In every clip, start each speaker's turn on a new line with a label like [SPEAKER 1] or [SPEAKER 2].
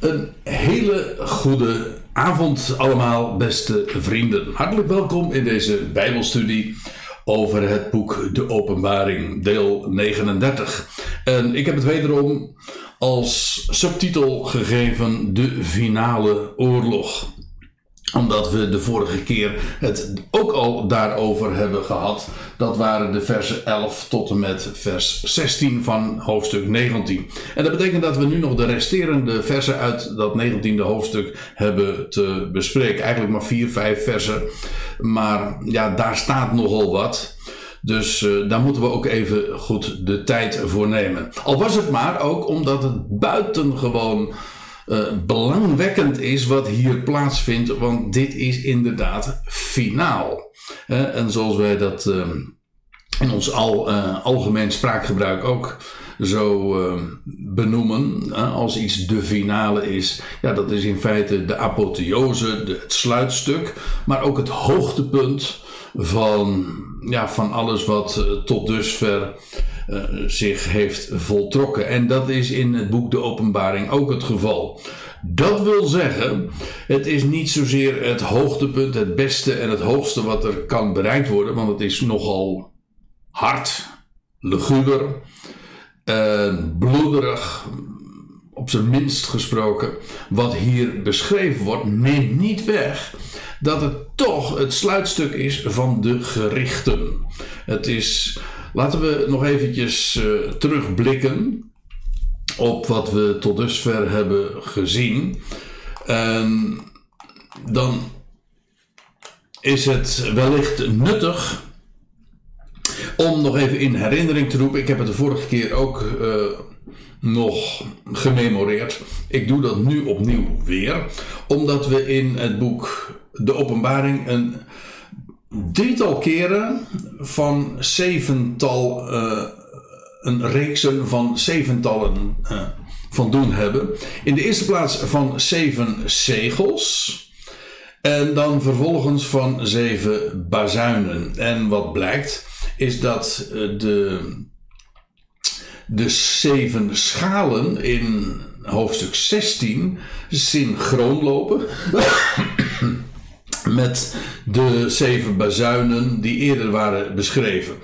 [SPEAKER 1] Een hele goede avond allemaal, beste vrienden. Hartelijk welkom in deze Bijbelstudie over het boek De Openbaring, deel 39. En ik heb het wederom als subtitel gegeven De Finale Oorlog omdat we de vorige keer het ook al daarover hebben gehad. Dat waren de versen 11 tot en met vers 16 van hoofdstuk 19. En dat betekent dat we nu nog de resterende versen uit dat 19e hoofdstuk hebben te bespreken. Eigenlijk maar 4, 5 versen. Maar ja, daar staat nogal wat. Dus uh, daar moeten we ook even goed de tijd voor nemen. Al was het maar ook omdat het buitengewoon uh, belangwekkend is wat hier plaatsvindt, want dit is inderdaad finaal. Uh, en zoals wij dat uh, in ons al, eh, algemeen spraakgebruik ook zo ehm, benoemen, als iets de finale is, ja, dat is in feite de apotheose, de, het sluitstuk, maar ook het hoogtepunt van, ja, van alles wat eh, tot dusver uh, zich heeft voltrokken. En dat is in het boek De Openbaring ook het geval. Dat wil zeggen, het is niet zozeer het hoogtepunt, het beste en het hoogste wat er kan bereikt worden, want het is nogal hard, luguber, uh, bloederig, op zijn minst gesproken, wat hier beschreven wordt, neemt niet weg dat het toch het sluitstuk is van de gerichten. Het is, laten we nog eventjes uh, terugblikken op wat we tot dusver hebben gezien. En dan is het wellicht nuttig om nog even in herinnering te roepen. Ik heb het de vorige keer ook uh, nog gememoreerd. Ik doe dat nu opnieuw weer, omdat we in het boek De Openbaring een drietal keren van zevental, uh, een reeksen van zeventallen uh, van doen hebben. In de eerste plaats van zeven zegels. En dan vervolgens van zeven bazuinen. En wat blijkt, is dat de de zeven schalen in hoofdstuk 16 synchroon lopen. met de zeven bazuinen die eerder waren beschreven.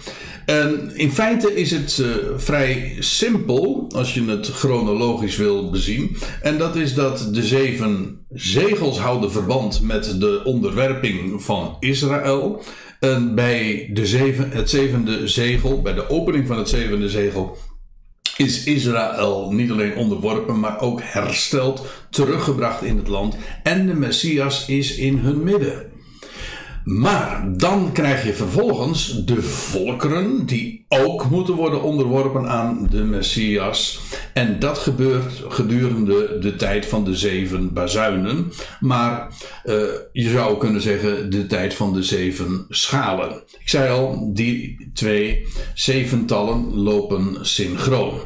[SPEAKER 1] En in feite is het uh, vrij simpel als je het chronologisch wil bezien. En dat is dat de zeven zegels houden verband met de onderwerping van Israël. En bij de zeven, het zevende zegel, bij de opening van het zevende zegel, is Israël niet alleen onderworpen, maar ook hersteld, teruggebracht in het land. En de Messias is in hun midden. Maar dan krijg je vervolgens de volkeren die ook moeten worden onderworpen aan de Messias. En dat gebeurt gedurende de tijd van de zeven bazuinen. Maar uh, je zou kunnen zeggen de tijd van de zeven schalen. Ik zei al, die twee zeventallen lopen synchroon.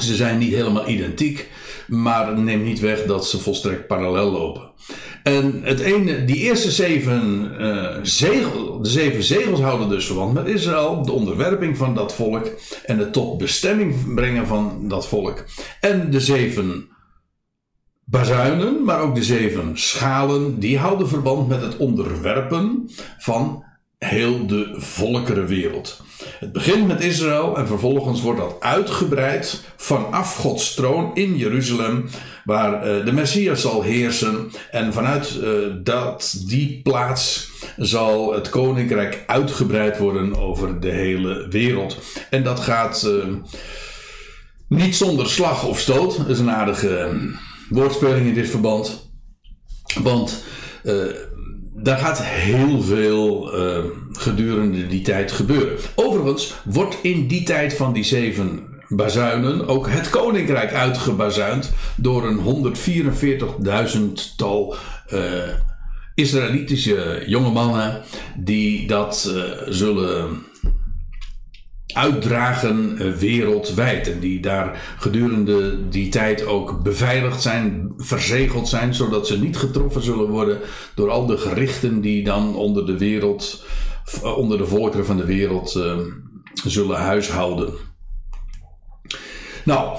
[SPEAKER 1] Ze zijn niet helemaal identiek, maar neem niet weg dat ze volstrekt parallel lopen. En het ene, die eerste zeven, uh, zegel, de zeven zegels houden dus verband met Israël, de onderwerping van dat volk en het tot bestemming brengen van dat volk. En de zeven bazuinen, maar ook de zeven schalen, die houden verband met het onderwerpen van heel de volkerenwereld. Het begint met Israël en vervolgens wordt dat uitgebreid vanaf Gods troon in Jeruzalem, waar uh, de Messias zal heersen. En vanuit uh, dat, die plaats zal het koninkrijk uitgebreid worden over de hele wereld. En dat gaat uh, niet zonder slag of stoot. Dat is een aardige woordspeling in dit verband. Want daar gaat heel veel uh, gedurende die tijd gebeuren. Overigens wordt in die tijd van die zeven bazuinen ook het koninkrijk uitgebazuind door een 144.000 tal uh, Israëlitische jonge mannen die dat uh, zullen uitdragen eh, wereldwijd. En die daar gedurende die tijd ook beveiligd zijn, verzegeld zijn, zodat ze niet getroffen zullen worden door al de gerichten die dan onder de wereld, eh, onder de volkeren van de wereld uh, zullen huishouden. Nou,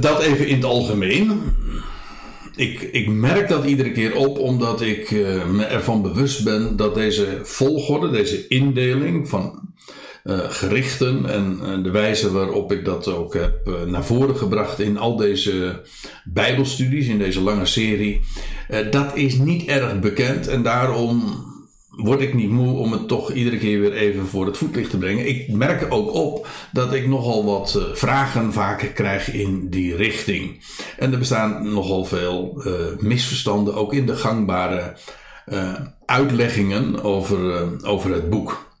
[SPEAKER 1] dat even in het algemeen. ik, ik merk dat iedere keer op omdat ik me ervan bewust ben dat deze volgorde, deze indeling van gerichten en de wijze waarop ik dat ook heb uh, naar voren gebracht in al deze Bijbelstudies, in deze lange serie, dat is niet erg bekend en daarom word ik niet moe om het toch iedere keer weer even voor het voetlicht te brengen. Ik merk ook op dat ik nogal wat vragen vaak krijg in die richting. En er bestaan nogal veel misverstanden, ook in de gangbare uh, uitleggingen over, over het boek.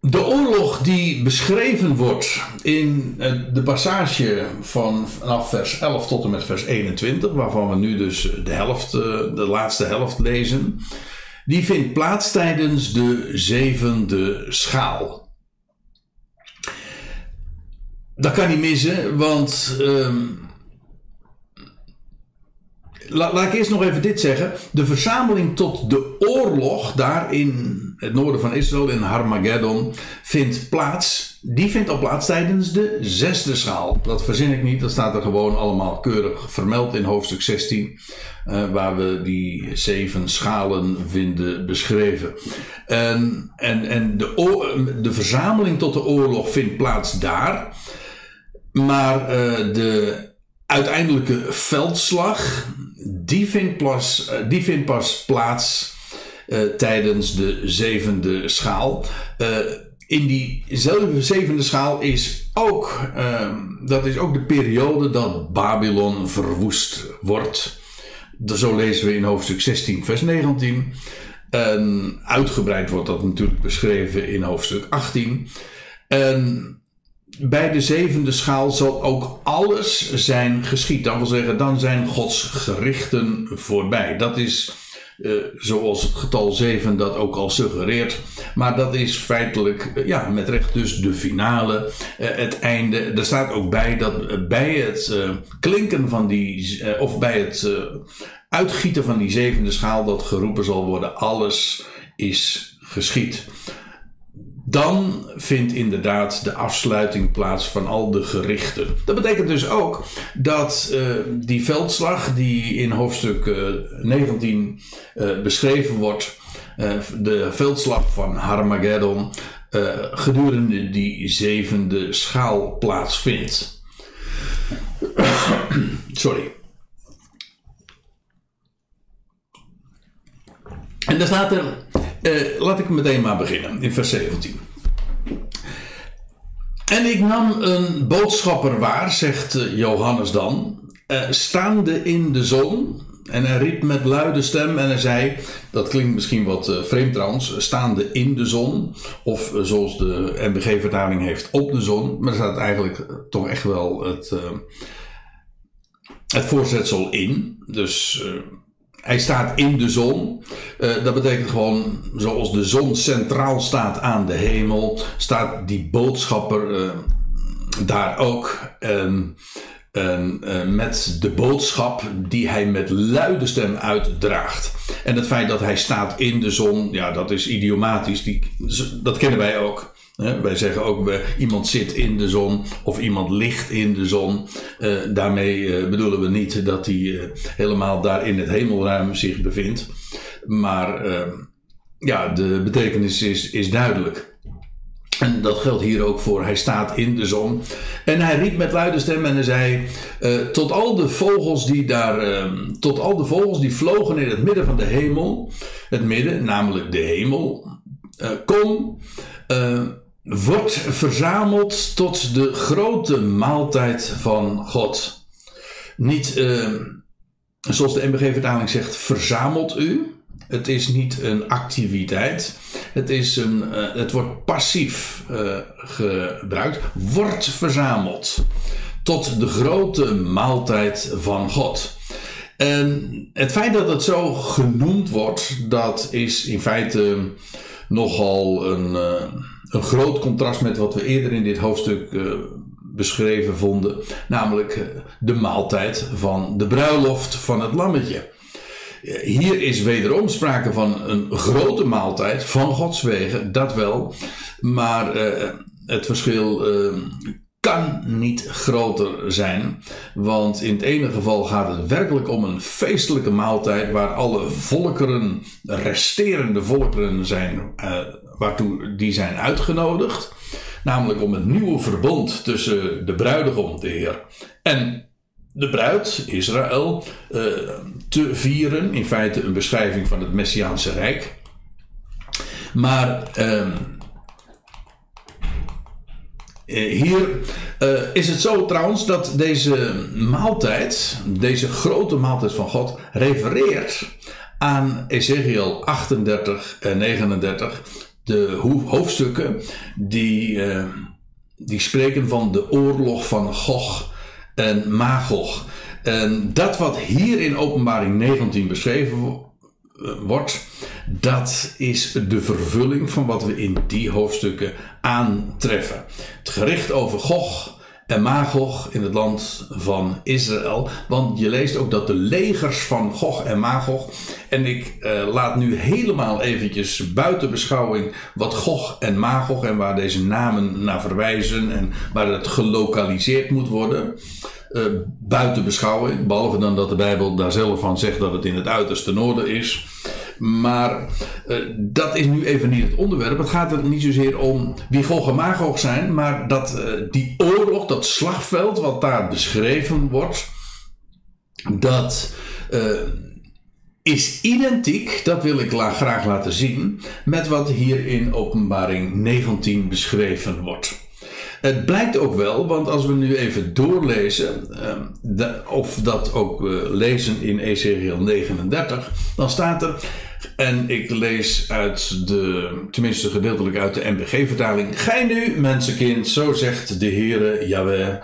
[SPEAKER 1] De oorlog die beschreven wordt in de passage van vanaf vers 11 tot en met vers 21, waarvan we nu dus de helft, de laatste helft lezen, die vindt plaats tijdens de zevende schaal. Dat kan niet missen, want um, laat ik eerst nog even dit zeggen. De verzameling tot de oorlog daar in het noorden van Israël, in Harmageddon, vindt plaats. Die vindt al plaats tijdens de zesde schaal. Dat verzin ik niet, dat staat er gewoon allemaal keurig vermeld in hoofdstuk 16. Uh, waar we die zeven schalen vinden beschreven. En, en, en de, de verzameling tot de oorlog vindt plaats daar. Maar uh, de uiteindelijke veldslag, die vindt, pas, eh, die vindt pas plaats uh, tijdens de zevende schaal. Uh, in diezelfde zevende schaal is ook, uh, dat is ook de periode dat Babylon verwoest wordt. Zo lezen we in hoofdstuk 16, vers 19. En uitgebreid wordt dat natuurlijk beschreven in hoofdstuk 18. En bij de zevende schaal zal ook alles zijn geschied. Dat wil zeggen, dan zijn Gods gerichten voorbij. Dat is uh, zoals het getal 7 dat ook al suggereert. Maar dat is feitelijk, uh, ja, met recht dus de finale, uh, het einde. Er staat ook bij dat bij het klinken van die, of bij het uitgieten van die zevende schaal, dat geroepen zal worden: alles is geschied dan vindt inderdaad de afsluiting plaats van al de gerichten. Dat betekent dus ook dat uh, die veldslag die in hoofdstuk uh, 19 uh, beschreven wordt, de veldslag van Harmageddon, gedurende die zevende schaal plaatsvindt. Sorry. En daar staat er uh, laat ik meteen maar beginnen, in vers 17. En ik nam een boodschapper waar, zegt eh, Johannes dan, uh, staande in de zon. En hij riep met luide stem en hij zei, dat klinkt misschien wat vreemd trouwens, staande in de zon. Of zoals de MBG-vertaling heeft, op de zon. Maar er staat eigenlijk toch echt wel het, het voorzetsel in. Dus hij staat in de zon. Uh, dat betekent gewoon, zoals de zon centraal staat aan de hemel, staat die boodschapper uh, daar ook. En, en uh, met de boodschap die hij met luide stem uitdraagt. En het feit dat hij staat in de zon, ja, dat is idiomatisch. Die, dat kennen wij ook wij zeggen ook, iemand zit in de zon of iemand ligt in de zon. Uh, daarmee uh, bedoelen we niet dat hij uh, helemaal daar in het hemelruim zich bevindt. Maar ja, de betekenis is, is duidelijk. En dat geldt hier ook voor. Hij staat in de zon. En hij riep met luide stem en hij zei: Tot al de vogels die daar. tot al de vogels die vlogen in het midden van de hemel. Het midden, namelijk de hemel. kom wordt verzameld tot de grote maaltijd van God. Niet uh, zoals de MBG-vertaling zegt, verzamelt u. Het is niet een activiteit. Het, is een, uh, het wordt passief uh, gebruikt. Wordt verzameld tot de grote maaltijd van God. En het feit dat het zo genoemd wordt, dat is in feite nogal een een groot contrast met wat we eerder in dit hoofdstuk uh, beschreven vonden, namelijk uh, de maaltijd van de bruiloft van het lammetje. Uh, hier is wederom sprake van een grote maaltijd van Gods wegen, dat wel, maar het verschil kan niet groter zijn. Want in het ene geval gaat het werkelijk om een feestelijke maaltijd waar alle volkeren, resterende volkeren zijn, waartoe die zijn uitgenodigd. Namelijk om het nieuwe verbond tussen de bruidegom, de Heer, en de bruid, Israël, uh, te vieren. In feite een beschrijving van het Messiaanse Rijk. Maar uh, hier uh, is het zo trouwens dat deze maaltijd, deze grote maaltijd van God, refereert aan Ezekiel 38 en 39 de hoofdstukken die, uh, die spreken van de oorlog van Gog en Magog. En dat wat hier in Openbaring 19 beschreven wordt, dat is de vervulling van wat we in die hoofdstukken aantreffen. Het gericht over Gog en Magog in het land van Israël. Want je leest ook dat de legers van Gog en Magog. En ik eh, laat nu helemaal eventjes buiten beschouwing wat Gog en Magog en waar deze namen naar verwijzen en waar het gelokaliseerd moet worden. Uh, buiten beschouwing, behalve dan dat de Bijbel daar zelf van zegt dat het in het uiterste noorden is. Maar uh, dat is nu even niet het onderwerp. Het gaat er niet zozeer om wie Gog en zijn, maar dat uh, die oorlog, dat slagveld wat daar beschreven wordt, dat uh, is identiek, dat wil ik graag laten zien, met wat hier in Openbaring 19 beschreven wordt. Het blijkt ook wel, want als we nu even doorlezen, of dat ook lezen in Ezekiel 39, dan staat er: en ik lees uit de, tenminste gedeeltelijk uit de NBG-vertaling. Gij nu, mensenkind, zo zegt de Heere Jahweh.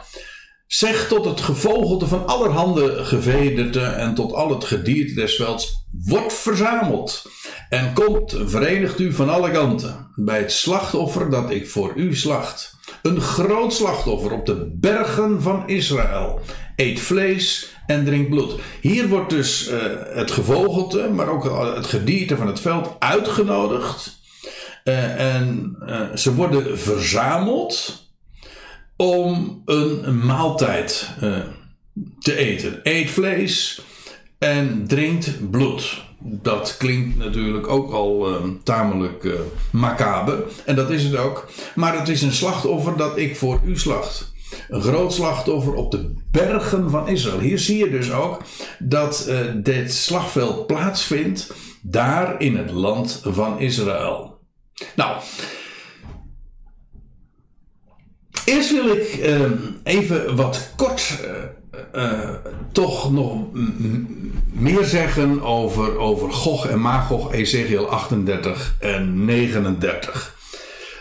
[SPEAKER 1] Zeg tot het gevogelte van allerhande gevederte en tot al het gedierte des velds, wordt verzameld. En komt, verenigt u van alle kanten bij het slachtoffer dat ik voor u slacht. Een groot slachtoffer op de bergen van Israël. Eet vlees en drink bloed. Hier wordt dus uh, het gevogelte, maar ook het gedierte van het veld uitgenodigd. Uh, en ze worden verzameld om een maaltijd te eten. Eet vlees en drinkt bloed. Dat klinkt natuurlijk ook al tamelijk macaber. En dat is het ook. Maar het is een slachtoffer dat ik voor u slacht. Een groot slachtoffer op de bergen van Israël. Hier zie je dus ook dat uh, dit slagveld plaatsvindt daar in het land van Israël. Nou, eerst wil ik uh, even wat kort uh, toch nog meer zeggen over, over Gog en Magog, Ezekiel 38 en 39.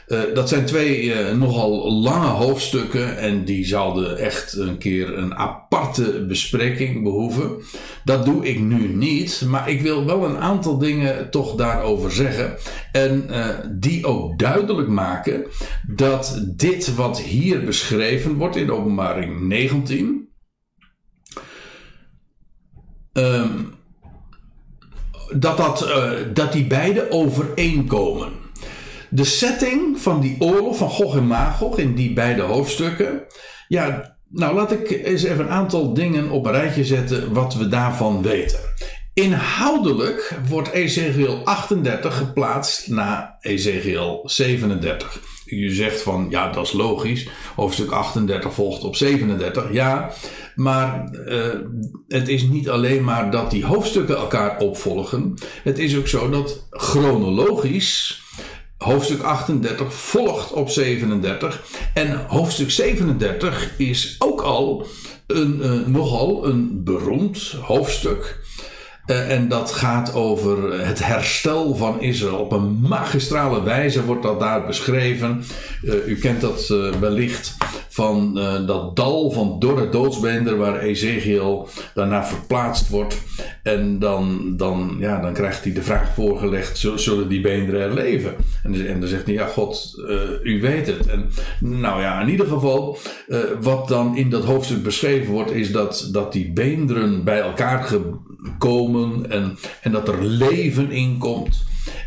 [SPEAKER 1] Uh, dat zijn twee uh, nogal lange hoofdstukken en die zouden echt een keer een aparte bespreking behoeven. Dat doe ik nu niet, maar ik wil wel een aantal dingen toch daarover zeggen. En uh, die ook duidelijk maken dat dit wat hier beschreven wordt in openbaring 19. Um, dat, dat, dat die beide overeenkomen de setting van die oorlog van Gog en Magog in die beide hoofdstukken. Ja, nou laat ik eens even een aantal dingen op een rijtje zetten wat we daarvan weten. Inhoudelijk wordt Ezekiel 38 geplaatst na Ezekiel 37. Je zegt van ja, dat is logisch. Hoofdstuk 38 volgt op 37. Ja, maar uh, het is niet alleen maar dat die hoofdstukken elkaar opvolgen. Het is ook zo dat chronologisch hoofdstuk 38 volgt op 37. En hoofdstuk 37 is ook al een, uh, nogal een beroemd hoofdstuk. Uh, en dat gaat over het herstel van Israël. Op een magistrale wijze wordt dat daar beschreven. Uh, u kent dat wellicht van dat dal van dorre doodsbeender waar Ezekiel daarna verplaatst wordt. En dan, dan, ja, dan krijgt hij de vraag voorgelegd: zullen die beenderen er leven? En, en dan zegt hij: Ja, God, uh, u weet het. En nou ja, in ieder geval, uh, wat dan in dat hoofdstuk beschreven wordt, is dat, dat die beenderen bij elkaar komen en, en dat er leven in komt.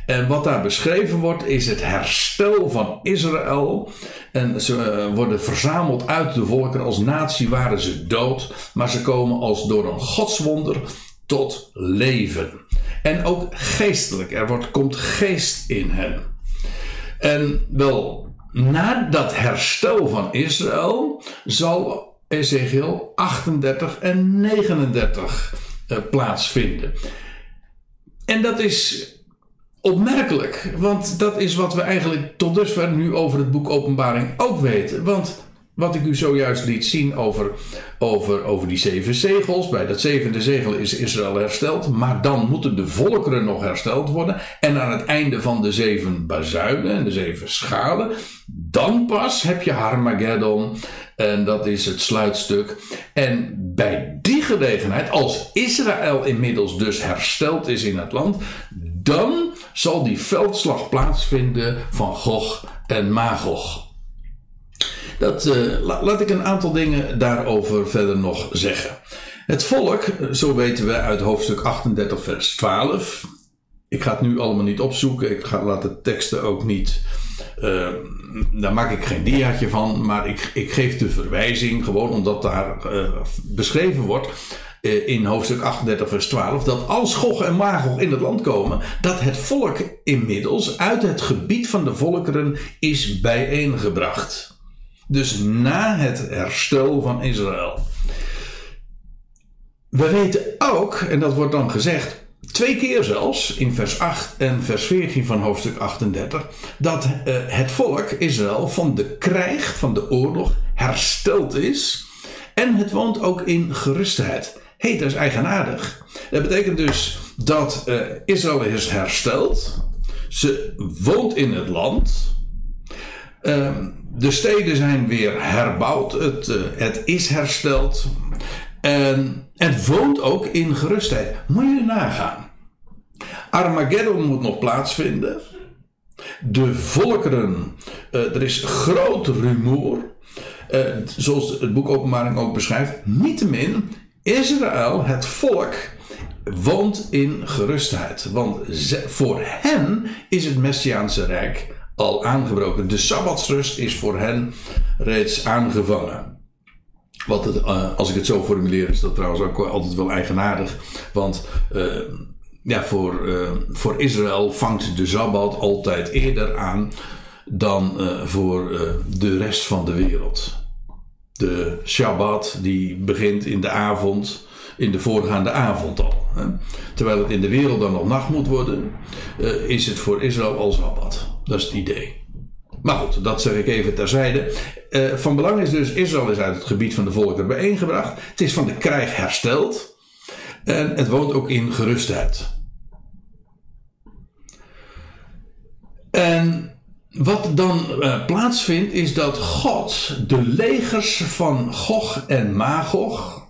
[SPEAKER 1] En wat daar beschreven wordt is het herstel van Israël. En ze eh, worden verzameld uit de volken. Als natie waren ze dood, maar ze komen als door een godswonder tot leven. En ook geestelijk. Er wordt, komt geest in hen. En wel, na dat herstel van Israël zal Ezekiel 38 en 39 uh, plaatsvinden. En dat is opmerkelijk, want dat is wat we eigenlijk tot dusver nu over het boek Openbaring ook weten. Want wat ik u zojuist liet zien over, over, over die zeven zegels. Bij dat zevende zegel is Israël hersteld. Maar dan moeten de volkeren nog hersteld worden. En aan het einde van de zeven bazuinen en de zeven schalen. Dan pas heb je Harmageddon. En dat is het sluitstuk. En bij die gelegenheid, als Israël inmiddels dus hersteld is in het land. Dan zal die veldslag plaatsvinden van Gog en Magog. Dat, uh, laat ik een aantal dingen daarover verder nog zeggen. Het volk, zo weten we uit hoofdstuk 38, vers 12. Ik ga het nu allemaal niet opzoeken. Ik ga, laat de teksten ook niet. Uh, daar maak ik geen diaatje van. Maar ik, ik geef de verwijzing gewoon omdat daar uh, beschreven wordt. In hoofdstuk 38, vers 12, dat als Gog en Magog in het land komen, dat het volk inmiddels uit het gebied van de volkeren is bijeengebracht. Dus na het herstel van Israël. We weten ook, en dat wordt dan gezegd, twee keer zelfs, in vers 8 en vers 14 van hoofdstuk 38, dat uh, het volk Israël van de krijg, van de oorlog, hersteld is. En het woont ook in gerustheid. Hé, hey, dat is eigenaardig. Dat betekent dus dat uh, Israël is hersteld. Ze woont in het land. Uh, de steden zijn weer herbouwd. Het, uh, het is hersteld. En het woont ook in gerustheid. Moet je nagaan. Armageddon moet nog plaatsvinden. De volkeren. Uh, er is groot rumoer. Zoals het boek Openbaring ook beschrijft. Niettemin, Israël, het volk, woont in gerustheid. Want voor hen is het Messiaanse Rijk al aangebroken. De Sabbatsrust is voor hen reeds aangevangen. Wat het, uh, als ik het zo formuleer, is dat trouwens ook altijd wel eigenaardig. Want uh, ja, voor, uh, voor Israël vangt de Sabbat altijd eerder aan dan voor de rest van de wereld. De Shabbat die begint in de avond, in de voorgaande avond al. Hè. Terwijl het in de wereld dan nog nacht moet worden, is het voor Israël al Sabbat. Dat is het idee. Maar goed, dat zeg ik even terzijde. Uh, van belang is dus, Israël is uit het gebied van de volkeren bijeengebracht. Het is van de krijg hersteld. En het woont ook in gerustheid. En wat dan uh, plaatsvindt, is dat God de legers van Gog en Magog,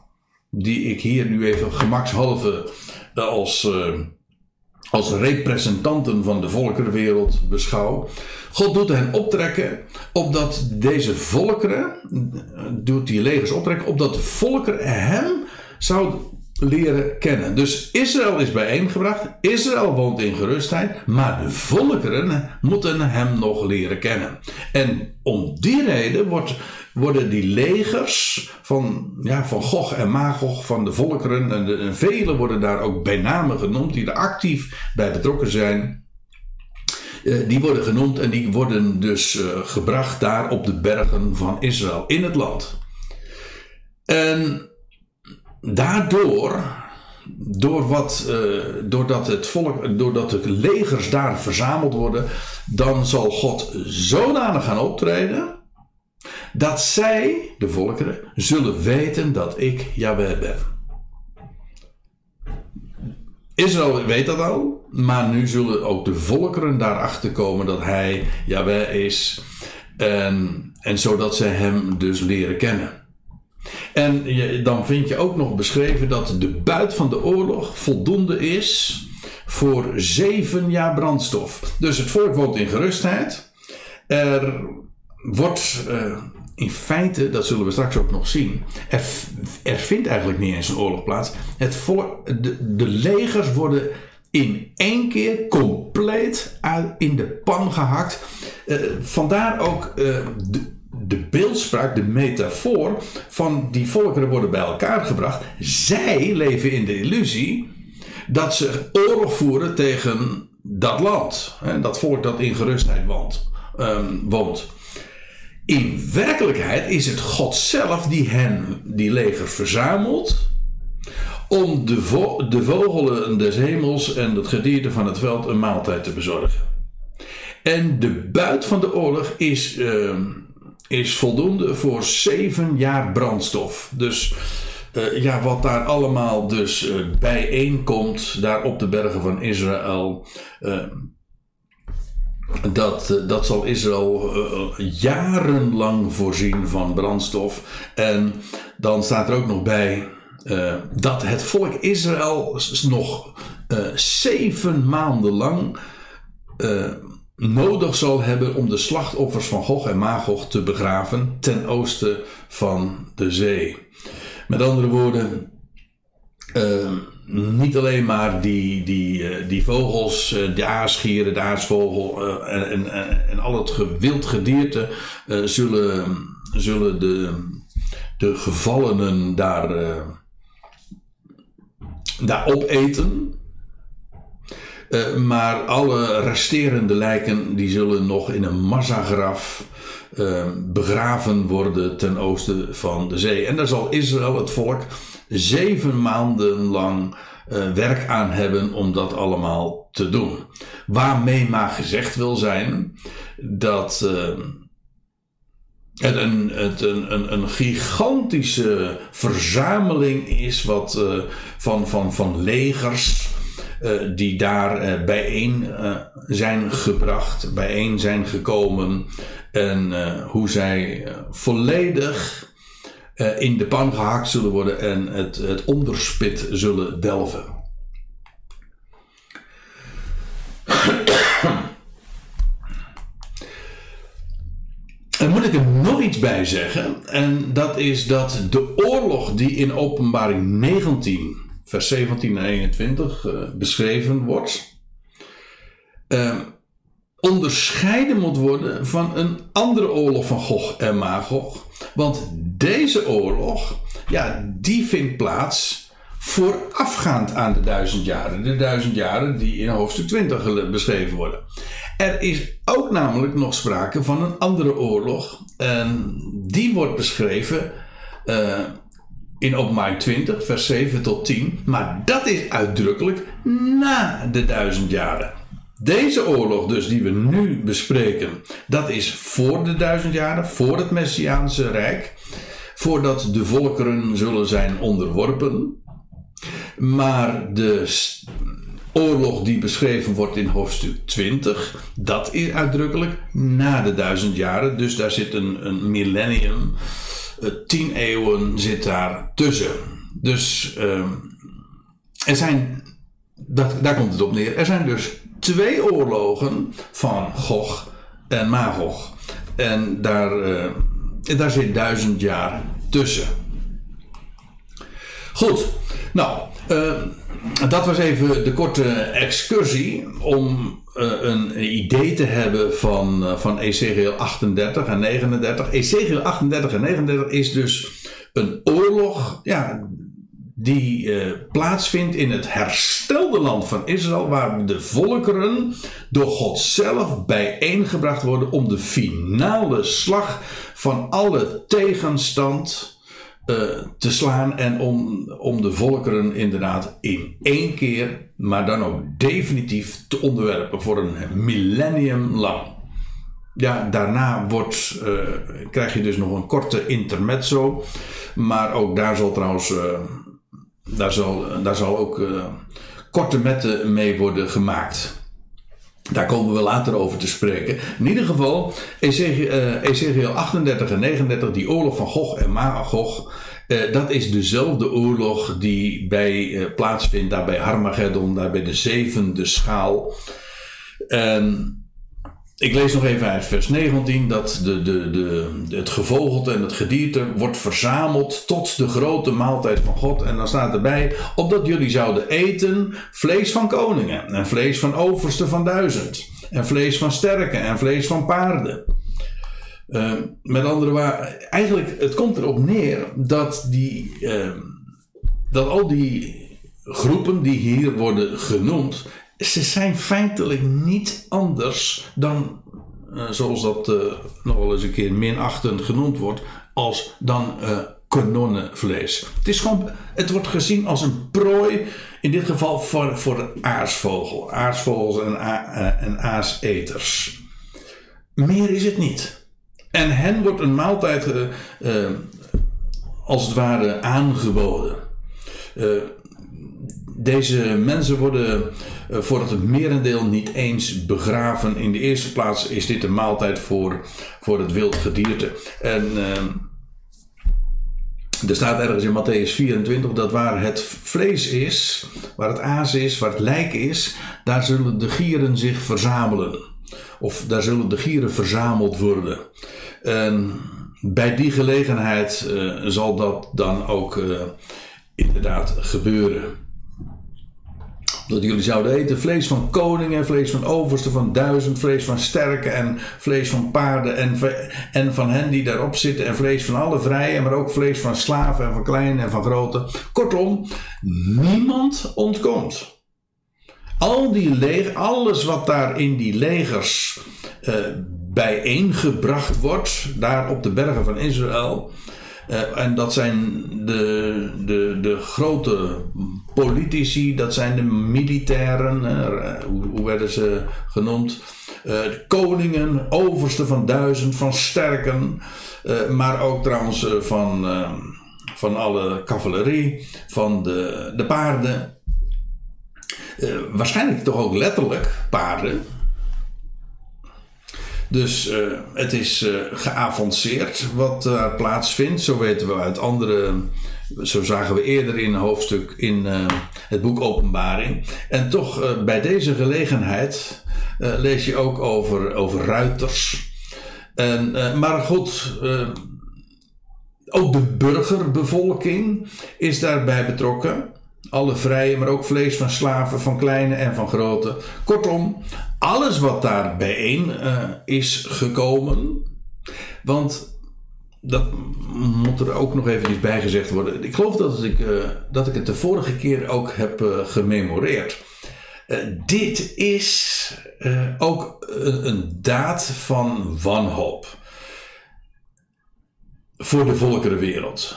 [SPEAKER 1] die ik hier nu even gemakshalve als. Uh, als representanten van de volkerenwereld beschouw. God doet hen optrekken opdat deze volkeren, doet die legers optrekken, opdat de volkeren hem zouden leren kennen. Dus Israël is bijeengebracht, Israël woont in gerustheid, maar de volkeren moeten hem nog leren kennen. En om die reden wordt worden die legers van, ja, van Gog en Magog, van de volkeren, en, velen worden daar ook bij name genoemd, die er actief bij betrokken zijn. Uh, die worden genoemd en die worden dus uh, gebracht daar op de bergen van Israël, in het land. En daardoor, door wat, uh, doordat, het volk, doordat de legers daar verzameld worden, dan zal God zodanig gaan optreden dat zij, de volkeren, zullen weten dat ik Yahweh ben. Israël weet dat al, maar nu zullen ook de volkeren daarachter komen dat hij Yahweh is. En zodat ze hem dus leren kennen. En dan vind je ook nog beschreven dat de buit van de oorlog voldoende is voor zeven jaar brandstof. Dus het volk woont in gerustheid. Er wordt uh, in feite, dat zullen we straks ook nog zien, er, vindt eigenlijk niet eens een oorlog plaats. Het de, legers worden in één keer compleet in de pan gehakt. Uh, vandaar ook uh, de, de beeldspraak, de metafoor van die volkeren worden bij elkaar gebracht. Zij leven in de illusie dat ze oorlog voeren tegen dat land. Hè, dat volk dat in gerustheid woont. Um, woont. In werkelijkheid is het God zelf die hen, die leger, verzamelt. Om de, de vogelen des hemels en het gedierte van het veld een maaltijd te bezorgen. En de buit van de oorlog is, uh, is voldoende voor zeven jaar brandstof. Dus uh, ja, wat daar allemaal dus uh, bijeenkomt, daar op de bergen van Israël. Uh, dat, dat zal Israël jarenlang voorzien van brandstof. En dan staat er ook nog bij dat het volk Israël nog zeven maanden lang nodig zal hebben om de slachtoffers van Gog en Magog te begraven ten oosten van de zee. Met andere woorden, uh, niet alleen maar die, die, uh, die vogels, uh, de aasgieren, de aasvogel en, en, en, al het wild gedierte zullen, zullen de, de gevallenen daar, daar opeten. Maar alle resterende lijken die zullen nog in een massagraf Ehm, begraven worden ten oosten van de zee. En daar zal Israël, het volk, zeven maanden lang uh, werk aan hebben om dat allemaal te doen. Waarmee maar gezegd wil zijn dat het, een, het een, een, gigantische verzameling is wat, van, van, van legers. Die daar bijeen zijn gebracht, bijeen zijn gekomen. En hoe zij volledig in de pan gehakt zullen worden en het, het onderspit zullen delven. En moet ik er nog iets bij zeggen. En dat is dat de oorlog die in openbaring 19, vers 17 en 21 beschreven wordt onderscheiden moet worden van een andere oorlog van Gog en Magog. Want deze oorlog, ja, die vindt plaats voorafgaand aan de duizend jaren. De duizend jaren die in hoofdstuk 20 beschreven worden. Er is ook namelijk nog sprake van een andere oorlog. En die wordt beschreven uh, in openbaring 20, vers 7 tot 10. Maar dat is uitdrukkelijk na de duizend jaren. Deze oorlog dus die we nu bespreken, dat is voor de duizend jaren, voor het Messiaanse Rijk, voordat de volkeren zullen zijn onderworpen. Maar de oorlog die beschreven wordt in hoofdstuk 20, dat is uitdrukkelijk na de duizend jaren. Dus daar zit een, een millennium, tien eeuwen zit daar tussen. Dus uh, er zijn, dat, daar komt het op neer, er zijn dus twee oorlogen van Gog en Magog. En daar, uh, daar zit duizend jaar tussen. Goed, nou, uh, dat was even de korte excursie om uh, een idee te hebben van, van Ezekiel 38 en 39. Ezekiel 38 en 39 is dus een oorlog ja, die plaatsvindt in het herstelde land van Israël, waar de volkeren door God zelf bijeengebracht worden om de finale slag van alle tegenstand te slaan en om, om de volkeren inderdaad in één keer, maar dan ook definitief te onderwerpen voor een millennium lang. Ja, daarna wordt, uh, krijg je dus nog een korte intermezzo. Maar ook daar zal trouwens daar zal, daar zal ook korte metten mee worden gemaakt. Daar komen we later over te spreken. In ieder geval, Ezekiel 38 en 39, die oorlog van Gog en Magog. Uh, dat is dezelfde oorlog die bij, uh, plaatsvindt daar bij Harmageddon, daar bij de zevende schaal. En ik lees nog even uit vers 19 dat de, de, de, het gevogelte en het gedierte wordt verzameld tot de grote maaltijd van God. En dan staat erbij, opdat jullie zouden eten vlees van koningen en vlees van oversten van duizend. En vlees van sterken en vlees van paarden. Uh, met andere woorden, eigenlijk, het komt erop neer dat, die, uh, dat al die groepen die hier worden genoemd, ze zijn feitelijk niet anders dan, uh, zoals dat uh, nog wel eens een keer minachtend genoemd wordt, als dan uh, kanonnenvlees. Het, is gewoon, het wordt gezien als een prooi, in dit geval voor, voor een aasvogel. Aasvogels en, en aaseters. Meer is het niet. En hen wordt een maaltijd als het ware aangeboden deze mensen worden uh, voor het merendeel niet eens begraven. In de eerste plaats is dit een maaltijd voor, voor het wild gedierte. En uh, er staat ergens in Matthäus 24 dat waar het vlees is, waar het aas is, waar het lijk is, daar zullen de gieren zich verzamelen. Of daar zullen de gieren verzameld worden. En bij die gelegenheid uh, zal dat dan ook inderdaad gebeuren dat jullie zouden eten vlees van koningen, vlees van oversten van duizend, vlees van sterken en vlees van paarden en, en van hen die daarop zitten en vlees van alle vrije, maar ook vlees van slaven en van kleine en van grote. Kortom, niemand ontkomt. Al die leger, alles wat daar in die legers uh, bijeengebracht wordt, daar op de bergen van Israël, uh, en dat zijn de, de, de grote politici, dat zijn de militairen, uh, hoe, hoe, werden ze genoemd? Uh, de koningen, oversten van duizend, van sterken, maar ook trouwens van, van alle cavalerie, van de, de paarden. waarschijnlijk toch ook letterlijk paarden. Dus het is geavanceerd wat daar plaatsvindt. Zo weten we uit andere. Zo zagen we eerder in een hoofdstuk in uh, het boek Openbaring. En toch bij deze gelegenheid lees je ook over, over ruiters. En, maar goed, ook de burgerbevolking is daarbij betrokken. Alle vrije, maar ook vlees van slaven, van kleine en van grote. Kortom, alles wat daar bijeen is gekomen. Want dat moet er ook nog even bij gezegd worden. Ik geloof dat ik, uh, dat ik het de vorige keer ook heb uh, gememoreerd. dit is ook een, een daad van wanhoop voor de volkerenwereld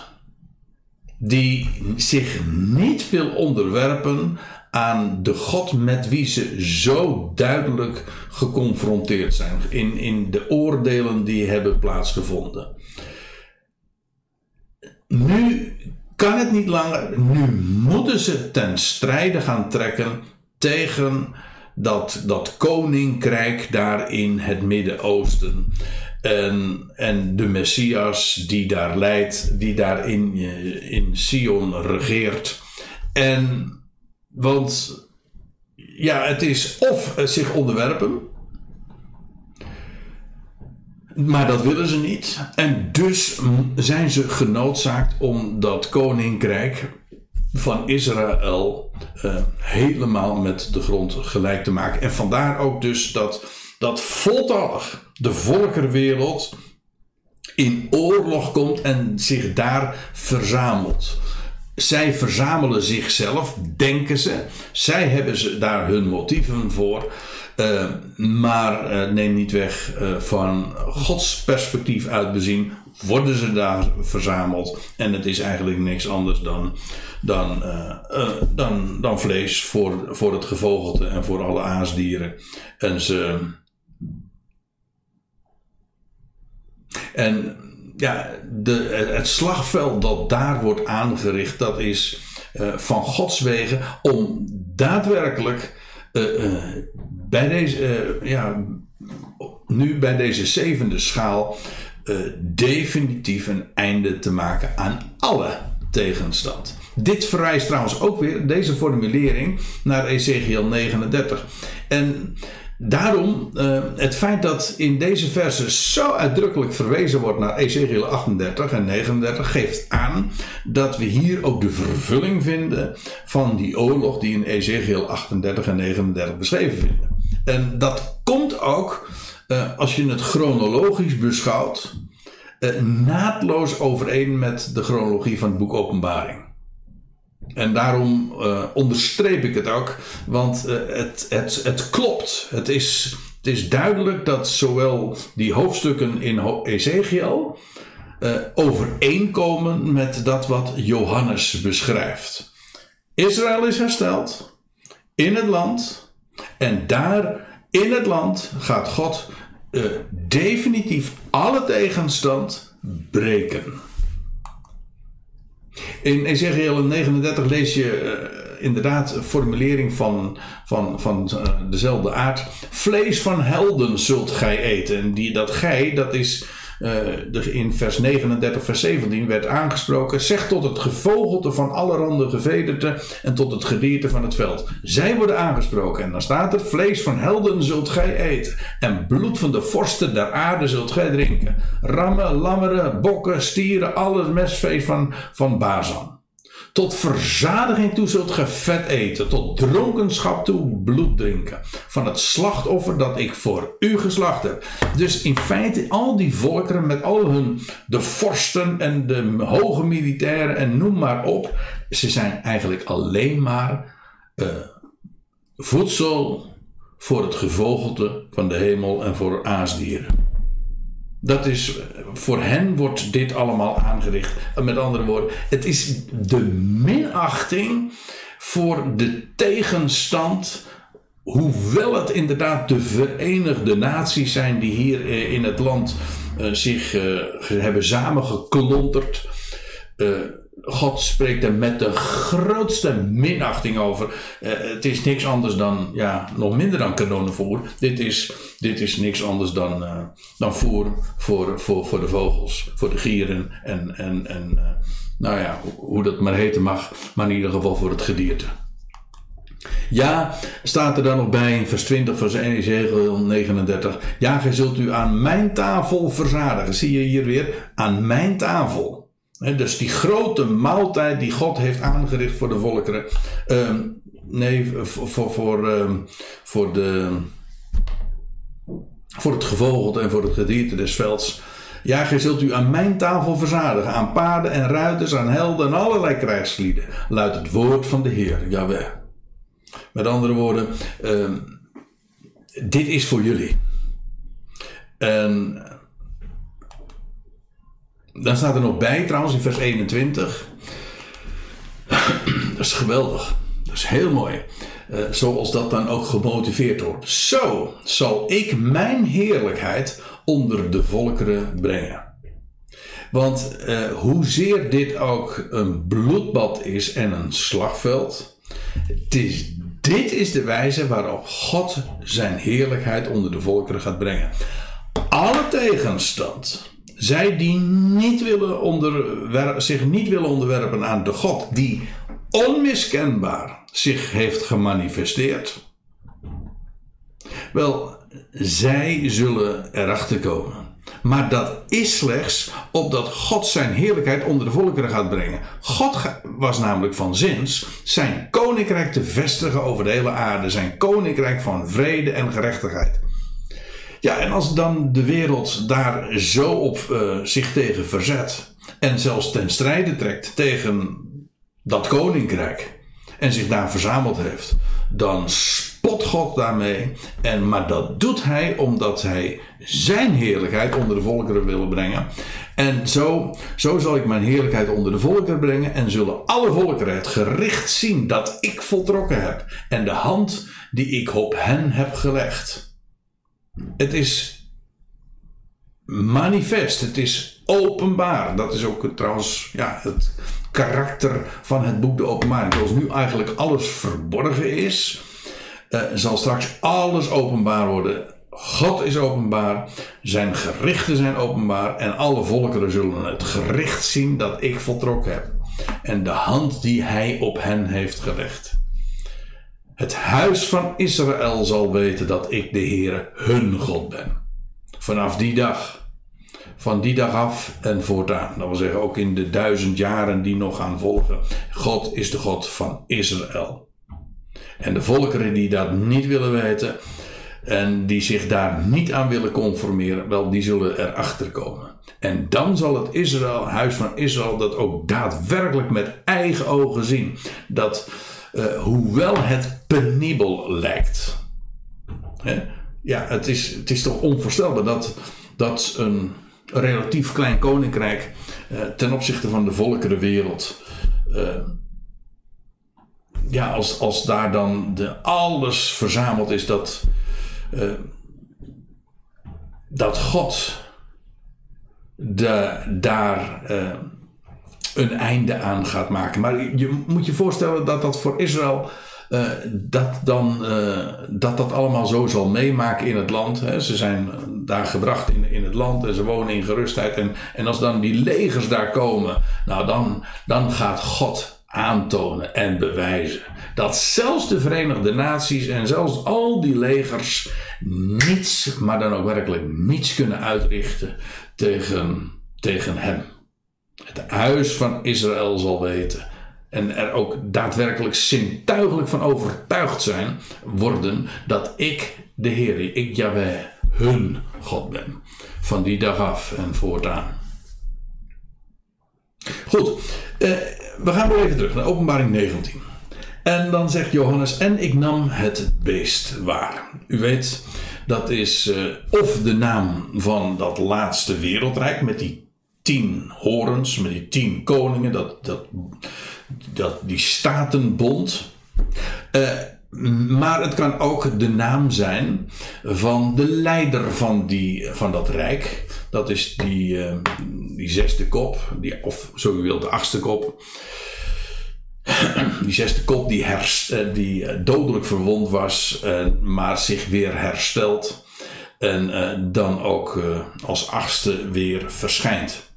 [SPEAKER 1] die zich niet wil onderwerpen aan de God met wie ze zo duidelijk geconfronteerd zijn in, in de oordelen die hebben plaatsgevonden. Nu kan het niet langer, nu moeten ze ten strijde gaan trekken tegen dat, dat koninkrijk daar in het Midden-Oosten. En, en de Messias die daar leidt, die daar in, in Sion regeert. En, want ja, het is of zich onderwerpen, maar dat willen ze niet. En dus zijn ze genoodzaakt om dat koninkrijk van Israël uh, helemaal met de grond gelijk te maken. En vandaar ook dus dat, dat voltallig de volkerenwereld in oorlog komt en zich daar verzamelt. Zij verzamelen zichzelf, denken ze. Zij hebben ze daar hun motieven voor. Uh, maar uh, neem niet weg uh, van Gods perspectief uit bezien, worden ze daar verzameld. En het is eigenlijk niks anders dan, dan, dan, dan vlees voor, voor het gevogelte en voor alle aasdieren. En ze En ja, de, het slagveld dat daar wordt aangericht, dat is van Gods wegen om daadwerkelijk bij deze, ja, nu bij deze zevende schaal definitief een einde te maken aan alle tegenstand. Dit verwijst trouwens ook weer, deze formulering, naar Ezekiel 39. En Daarom uh, het feit dat in deze versen zo uitdrukkelijk verwezen wordt naar Ezekiel 38 en 39 geeft aan dat we hier ook de vervulling vinden van die oorlog die in Ezekiel 38 en 39 beschreven vinden. En dat komt ook uh, als je het chronologisch beschouwt uh, naadloos overeen met de chronologie van het boek Openbaring. En daarom uh, onderstreep ik het ook, want het, het, het klopt. Het is, het is duidelijk dat zowel die hoofdstukken in Ezekiel overeenkomen met dat wat Johannes beschrijft. Israël is hersteld in het land en daar in het land gaat God definitief alle tegenstand breken. In Ezekiel 39 lees je uh, inderdaad een formulering van, van, van uh, dezelfde aard. Vlees van helden zult gij eten. En die, dat gij, dat is uh, in vers 39, vers 17 werd aangesproken. Zeg tot het gevogelte van allerhande gevederte en tot het gedierte van het veld. Zij worden aangesproken. En dan staat er: Vlees van helden zult gij eten. En bloed van de vorsten der aarde zult gij drinken. Rammen, lammeren, bokken, stieren, alles mestvee van, van Bazan. Tot verzadiging toe zult ge vet eten, tot dronkenschap toe bloed drinken. Van het slachtoffer dat ik voor u geslacht heb. Dus in feite al die volkeren met al hun, de vorsten en de hoge militairen en noem maar op. Ze zijn eigenlijk alleen maar uh, voedsel voor het gevogelte van de hemel en voor aasdieren. Dat is, voor hen wordt dit allemaal aangericht. Met andere woorden, het is de minachting voor de tegenstand. Hoewel het inderdaad de Verenigde Naties zijn die hier eh, in het land uh, zich hebben samengeklonterd. God spreekt er met de grootste minachting over. Uh, het is niks anders dan, ja, nog minder dan kanonenvoer. Dit is, dit is niks anders dan, uh, dan voer voor, voor, voor de vogels, voor de gieren en, en, en uh, nou ja, hoe dat maar heten mag, maar in ieder geval voor het gedierte. Ja, staat er dan nog bij in vers 20 van Ezekiel 39. Ja, gij zult u aan mijn tafel verzadigen. Zie je hier weer? Aan mijn tafel. Dus die grote maaltijd die God heeft aangericht voor de volkeren. Uh, nee, voor, voor, uh, voor, de, voor het gevogelte en voor het gedierte des velds. Ja, gij zult u aan mijn tafel verzadigen. Aan paarden en ruiters, aan helden en allerlei krijgslieden. Luidt het woord van de Heer, Jawel. Met andere woorden, uh, dit is voor jullie. En dan staat er nog bij, trouwens, in vers 21. dat is geweldig. Dat is heel mooi. Uh, zoals dat dan ook gemotiveerd wordt. Zo zal ik mijn heerlijkheid onder de volkeren brengen. Want uh, hoezeer dit ook een bloedbad is en een slagveld. Het is, dit is de wijze waarop God zijn heerlijkheid onder de volkeren gaat brengen. Alle tegenstand zij die niet willen zich niet willen onderwerpen aan de God die onmiskenbaar zich heeft gemanifesteerd. Wel, zij zullen erachter komen. Maar dat is slechts opdat God zijn heerlijkheid onder de volkeren gaat brengen. God was namelijk van zins zijn koninkrijk te vestigen over de hele aarde. Zijn koninkrijk van vrede en gerechtigheid. Ja, en als dan de wereld daar zo op uh, zich tegen verzet en zelfs ten strijde trekt tegen dat koninkrijk en zich daar verzameld heeft, dan spot God daarmee. En, maar dat doet hij omdat hij zijn heerlijkheid onder de volkeren wil brengen. En zo, zo zal ik mijn heerlijkheid onder de volkeren brengen en zullen alle volkeren het gericht zien dat ik voltrokken heb en de hand die ik op hen heb gelegd. Het is manifest, het is openbaar. Dat is ook trouwens ja, het karakter van het boek De Openbaring. Zoals nu eigenlijk alles verborgen is, uh, zal straks alles openbaar worden. God is openbaar, zijn gerichten zijn openbaar en alle volkeren zullen het gericht zien dat ik voltrokken heb. En de hand die hij op hen heeft gelegd. Het huis van Israël zal weten dat ik de Heere hun God ben. Vanaf die dag, van die dag af en voortaan. Dat wil zeggen ook in de duizend jaren die nog gaan volgen. God is de God van Israël. En de volkeren die dat niet willen weten en die zich daar niet aan willen conformeren, wel, die zullen erachter komen. En dan zal het Israël, huis van Israël, dat ook daadwerkelijk met eigen ogen zien. Dat uh, hoewel het penibel lijkt. Hè, ja, het is, het is toch onvoorstelbaar dat, dat een relatief klein koninkrijk uh, ten opzichte van de volkerenwereld. Uh, ja, als, als daar dan de, alles verzameld is dat, dat God de, daar een einde aan gaat maken. Maar je moet je voorstellen dat dat voor Israël. Uh, dat, dan, uh, dat dat allemaal zo zal meemaken in het land. Hè. Ze zijn daar gebracht in, in het land en ze wonen in gerustheid. En, en als dan die legers daar komen, nou dan, dan gaat God aantonen en bewijzen dat zelfs de Verenigde Naties en zelfs al die legers niets, maar dan ook werkelijk niets kunnen uitrichten tegen, tegen hem het huis van Israël zal weten. En er ook daadwerkelijk zintuigelijk van overtuigd zijn worden dat ik de Heer, ik Yahweh, hun God ben. Van die dag af en voortaan. Goed, eh, we gaan weer even terug naar openbaring 19. En dan zegt Johannes, en ik nam het beest waar. U weet, dat is uh, of de naam van dat laatste wereldrijk met die tien horens, met die tien koningen, dat, dat, dat, die statenbond. Uh, maar het kan ook de naam zijn van de leider van, die, van dat rijk. Dat is die, uh, die zesde kop, die, of zo u wilt, de achtste kop. Die zesde kop die, herst, uh, die dodelijk verwond was, maar zich weer herstelt. En dan ook als achtste weer verschijnt.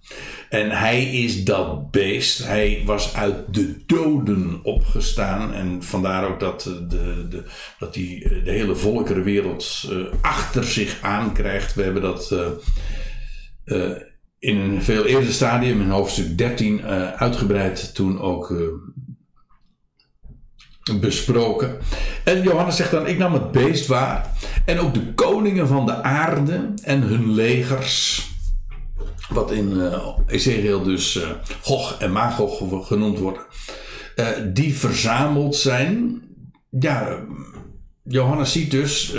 [SPEAKER 1] En hij is dat beest. Hij was uit de doden opgestaan. En vandaar ook dat, de, de, dat hij de hele volkerenwereld uh, achter zich aankrijgt. We hebben dat in een veel eerder stadium, in hoofdstuk 13, uitgebreid toen ook besproken. En Johannes zegt dan: Ik nam het beest waar. En ook de koningen van de aarde en hun legers wat in uh, Ezekiel dus uh, Gog en Magog genoemd worden, uh, die verzameld zijn. Ja, Johannes ziet dus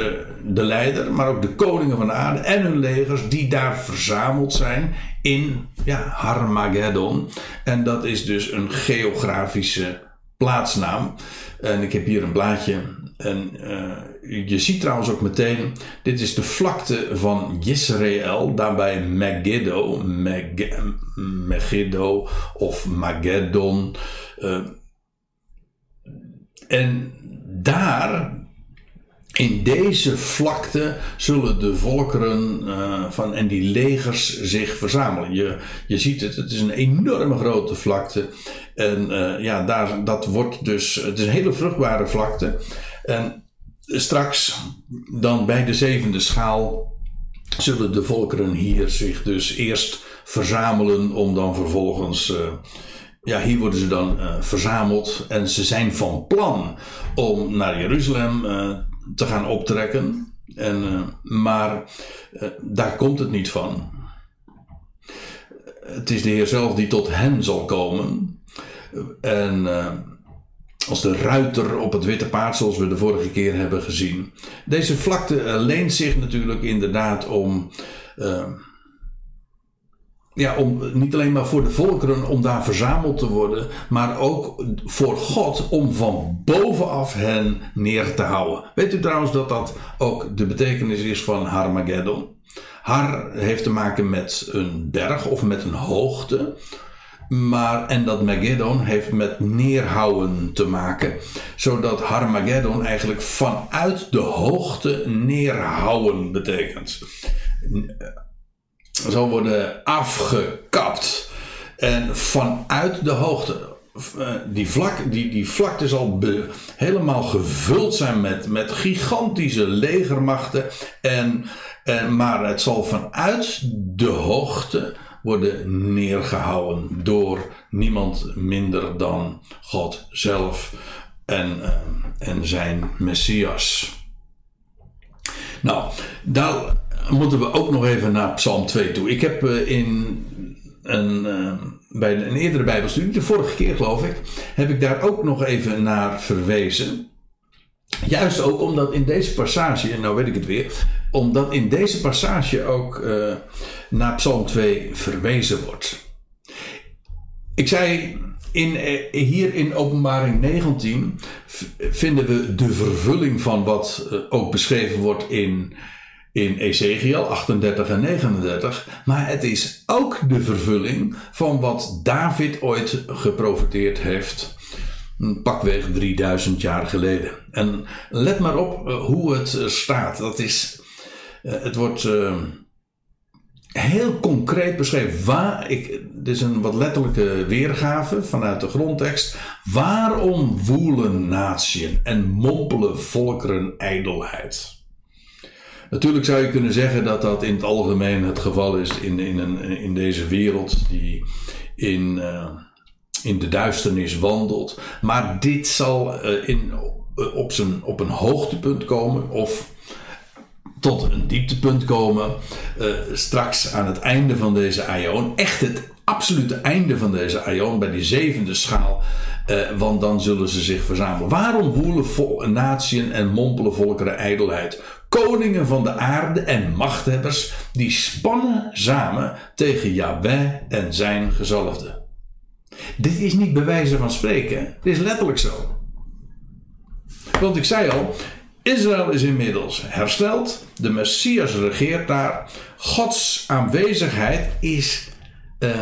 [SPEAKER 1] de leider, maar ook de koningen van de aarde en hun legers die daar verzameld zijn in ja, Harmageddon. En dat is dus een geografische plaatsnaam. En ik heb hier een blaadje. En uh, je ziet trouwens ook meteen, dit is de vlakte van Israël, daarbij Megiddo, Meg Megiddo of Mageddon. Uh, en daar, in deze vlakte, zullen de volkeren uh, van, en die legers zich verzamelen. Je, je ziet het, het is een enorme grote vlakte. En ja, daar, dat wordt dus, het is een hele vruchtbare vlakte. En straks, dan bij de zevende schaal, zullen de volkeren hier zich dus eerst verzamelen om dan vervolgens. Uh, ja, hier worden ze dan uh, verzameld en ze zijn van plan om naar Jeruzalem te gaan optrekken. En, maar daar komt het niet van. Het is de Heer zelf die tot hen zal komen. En als de ruiter op het witte paard, zoals we de vorige keer hebben gezien. Deze vlakte uh, leent zich natuurlijk inderdaad om. Uh, ja, om niet alleen maar voor de volkeren om daar verzameld te worden, maar ook voor God om van bovenaf hen neer te houden. Weet u trouwens dat dat ook de betekenis is van Harmageddon? Har heeft te maken met een berg of met een hoogte. Maar, en dat Mageddon heeft met neerhouden te maken. Zodat Harmageddon eigenlijk vanuit de hoogte neerhouden betekent. Zal worden afgekapt. En vanuit de hoogte. eh, die, vlak, die, die vlakte zal helemaal gevuld zijn met, met gigantische legermachten. En, en, maar het zal vanuit de hoogte worden neergehouden door niemand minder dan God zelf en, uh, en zijn Messias. Nou, daar moeten we ook nog even naar Psalm 2 toe. Ik heb uh, in een, uh, bij een eerdere Bijbelstudie, de vorige keer geloof ik, heb ik daar ook nog even naar verwezen. Juist ook omdat in deze passage, en nou weet ik het weer, omdat in deze passage ook uh, naar Psalm 2 verwezen wordt. Ik zei, in, hier in Openbaring 19 vinden we de vervulling van wat ook beschreven wordt in in Ezekiel 38 en 39. Maar het is ook de vervulling van wat David ooit geprofiteerd heeft. Pakweg 3000 jaar geleden. En let maar op eh, hoe het eh, staat. Dat is, eh, het wordt heel concreet beschreven. Waar, ik, dit is een wat letterlijke weergave vanuit de grondtekst. Waarom woelen natieën en mompelen volkeren ijdelheid? Natuurlijk zou je kunnen zeggen dat dat in het algemeen het geval is in, in, een, in deze wereld die in, in de duisternis wandelt. Maar dit zal uh, in, uh, op, zijn, op een hoogtepunt komen of tot een dieptepunt komen straks aan het einde van deze aion. Echt het absolute einde van deze aion bij die zevende schaal. want dan zullen ze zich verzamelen. Waarom woelen vol, en mompelen volkeren ijdelheid? koningen van de aarde en machthebbers, die spannen samen tegen Yahweh en zijn gezalfde. Dit is niet bewijzen van spreken, dit is letterlijk zo. Want ik zei al, Israël is inmiddels hersteld, de Messias regeert daar, Gods aanwezigheid is uh,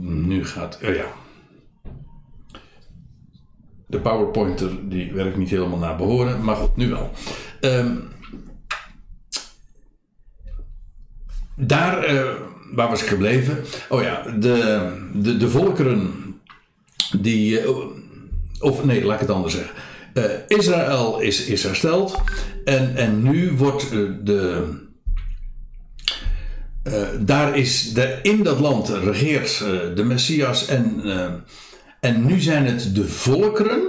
[SPEAKER 1] nu gaat. Oh ja de PowerPointer die werkt niet helemaal naar behoren, maar goed, nu wel. Um, daar, uh, waar was ik gebleven? Oh ja, de, de, de volkeren die. Uh, of nee, laat ik het anders zeggen. Uh, Israël is, is hersteld en, en nu wordt de. daar is de, in dat land regeert de Messias en en nu zijn het de volkeren,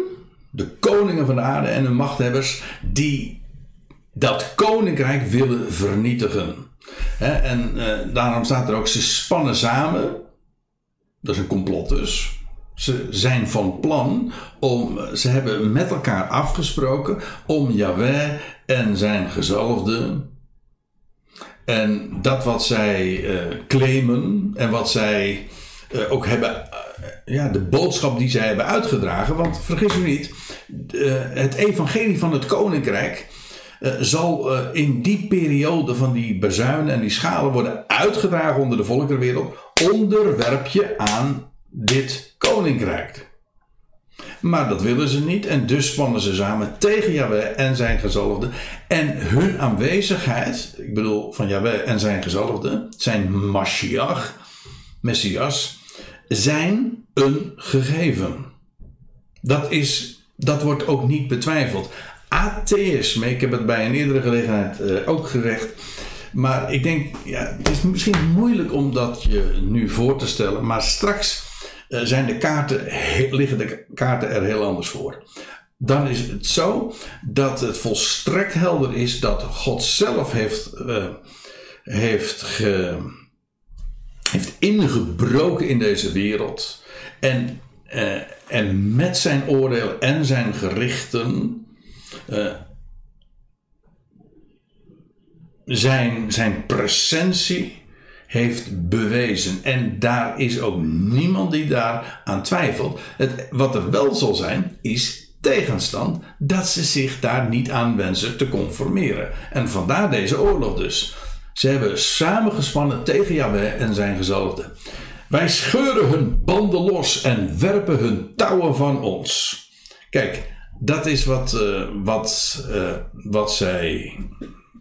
[SPEAKER 1] de koningen van de aarde en hun machthebbers, die dat koninkrijk willen vernietigen. En uh, daarom staat er ook, ze spannen samen. Dat is een complot dus. Ze zijn van plan om, ze hebben met elkaar afgesproken om Yahweh en zijn gezalfde en dat wat zij uh, claimen en wat zij uh, ook hebben ja, de boodschap die zij hebben uitgedragen. Want vergis u niet, het evangelie van het koninkrijk uh, zal uh, in die periode van die bezuinen en die schalen worden uitgedragen onder de volkerenwereld. Onderwerp je aan dit koninkrijk. Maar dat willen ze niet en dus spannen ze samen tegen Yahweh en zijn gezalfde. En hun aanwezigheid, ik bedoel van Yahweh en zijn gezalfde, zijn Mashiach, Messias, zijn een gegeven. Dat, is, dat wordt ook niet betwijfeld. Atheïsme, ik heb het bij een eerdere gelegenheid uh, ook gezegd. Maar ik denk, ja, het is misschien moeilijk om dat je nu voor te stellen. Maar straks uh, zijn de kaarten, liggen de kaarten er heel anders voor. Dan is het zo dat het volstrekt helder is dat God zelf heeft, uh, heeft ge, heeft ingebroken in deze wereld. En, en met zijn oordeel en zijn gerichten. Uh, zijn, zijn presentie heeft bewezen. En daar is ook niemand die daar aan twijfelt. Het, wat er wel zal zijn, is tegenstand dat ze zich daar niet aan wensen te conformeren. En vandaar deze oorlog dus. Ze hebben samengespannen tegen Yahweh en zijn gezalfde. Wij scheuren hun banden los en werpen hun touwen van ons. Kijk, dat is wat, uh, wat, uh, wat zij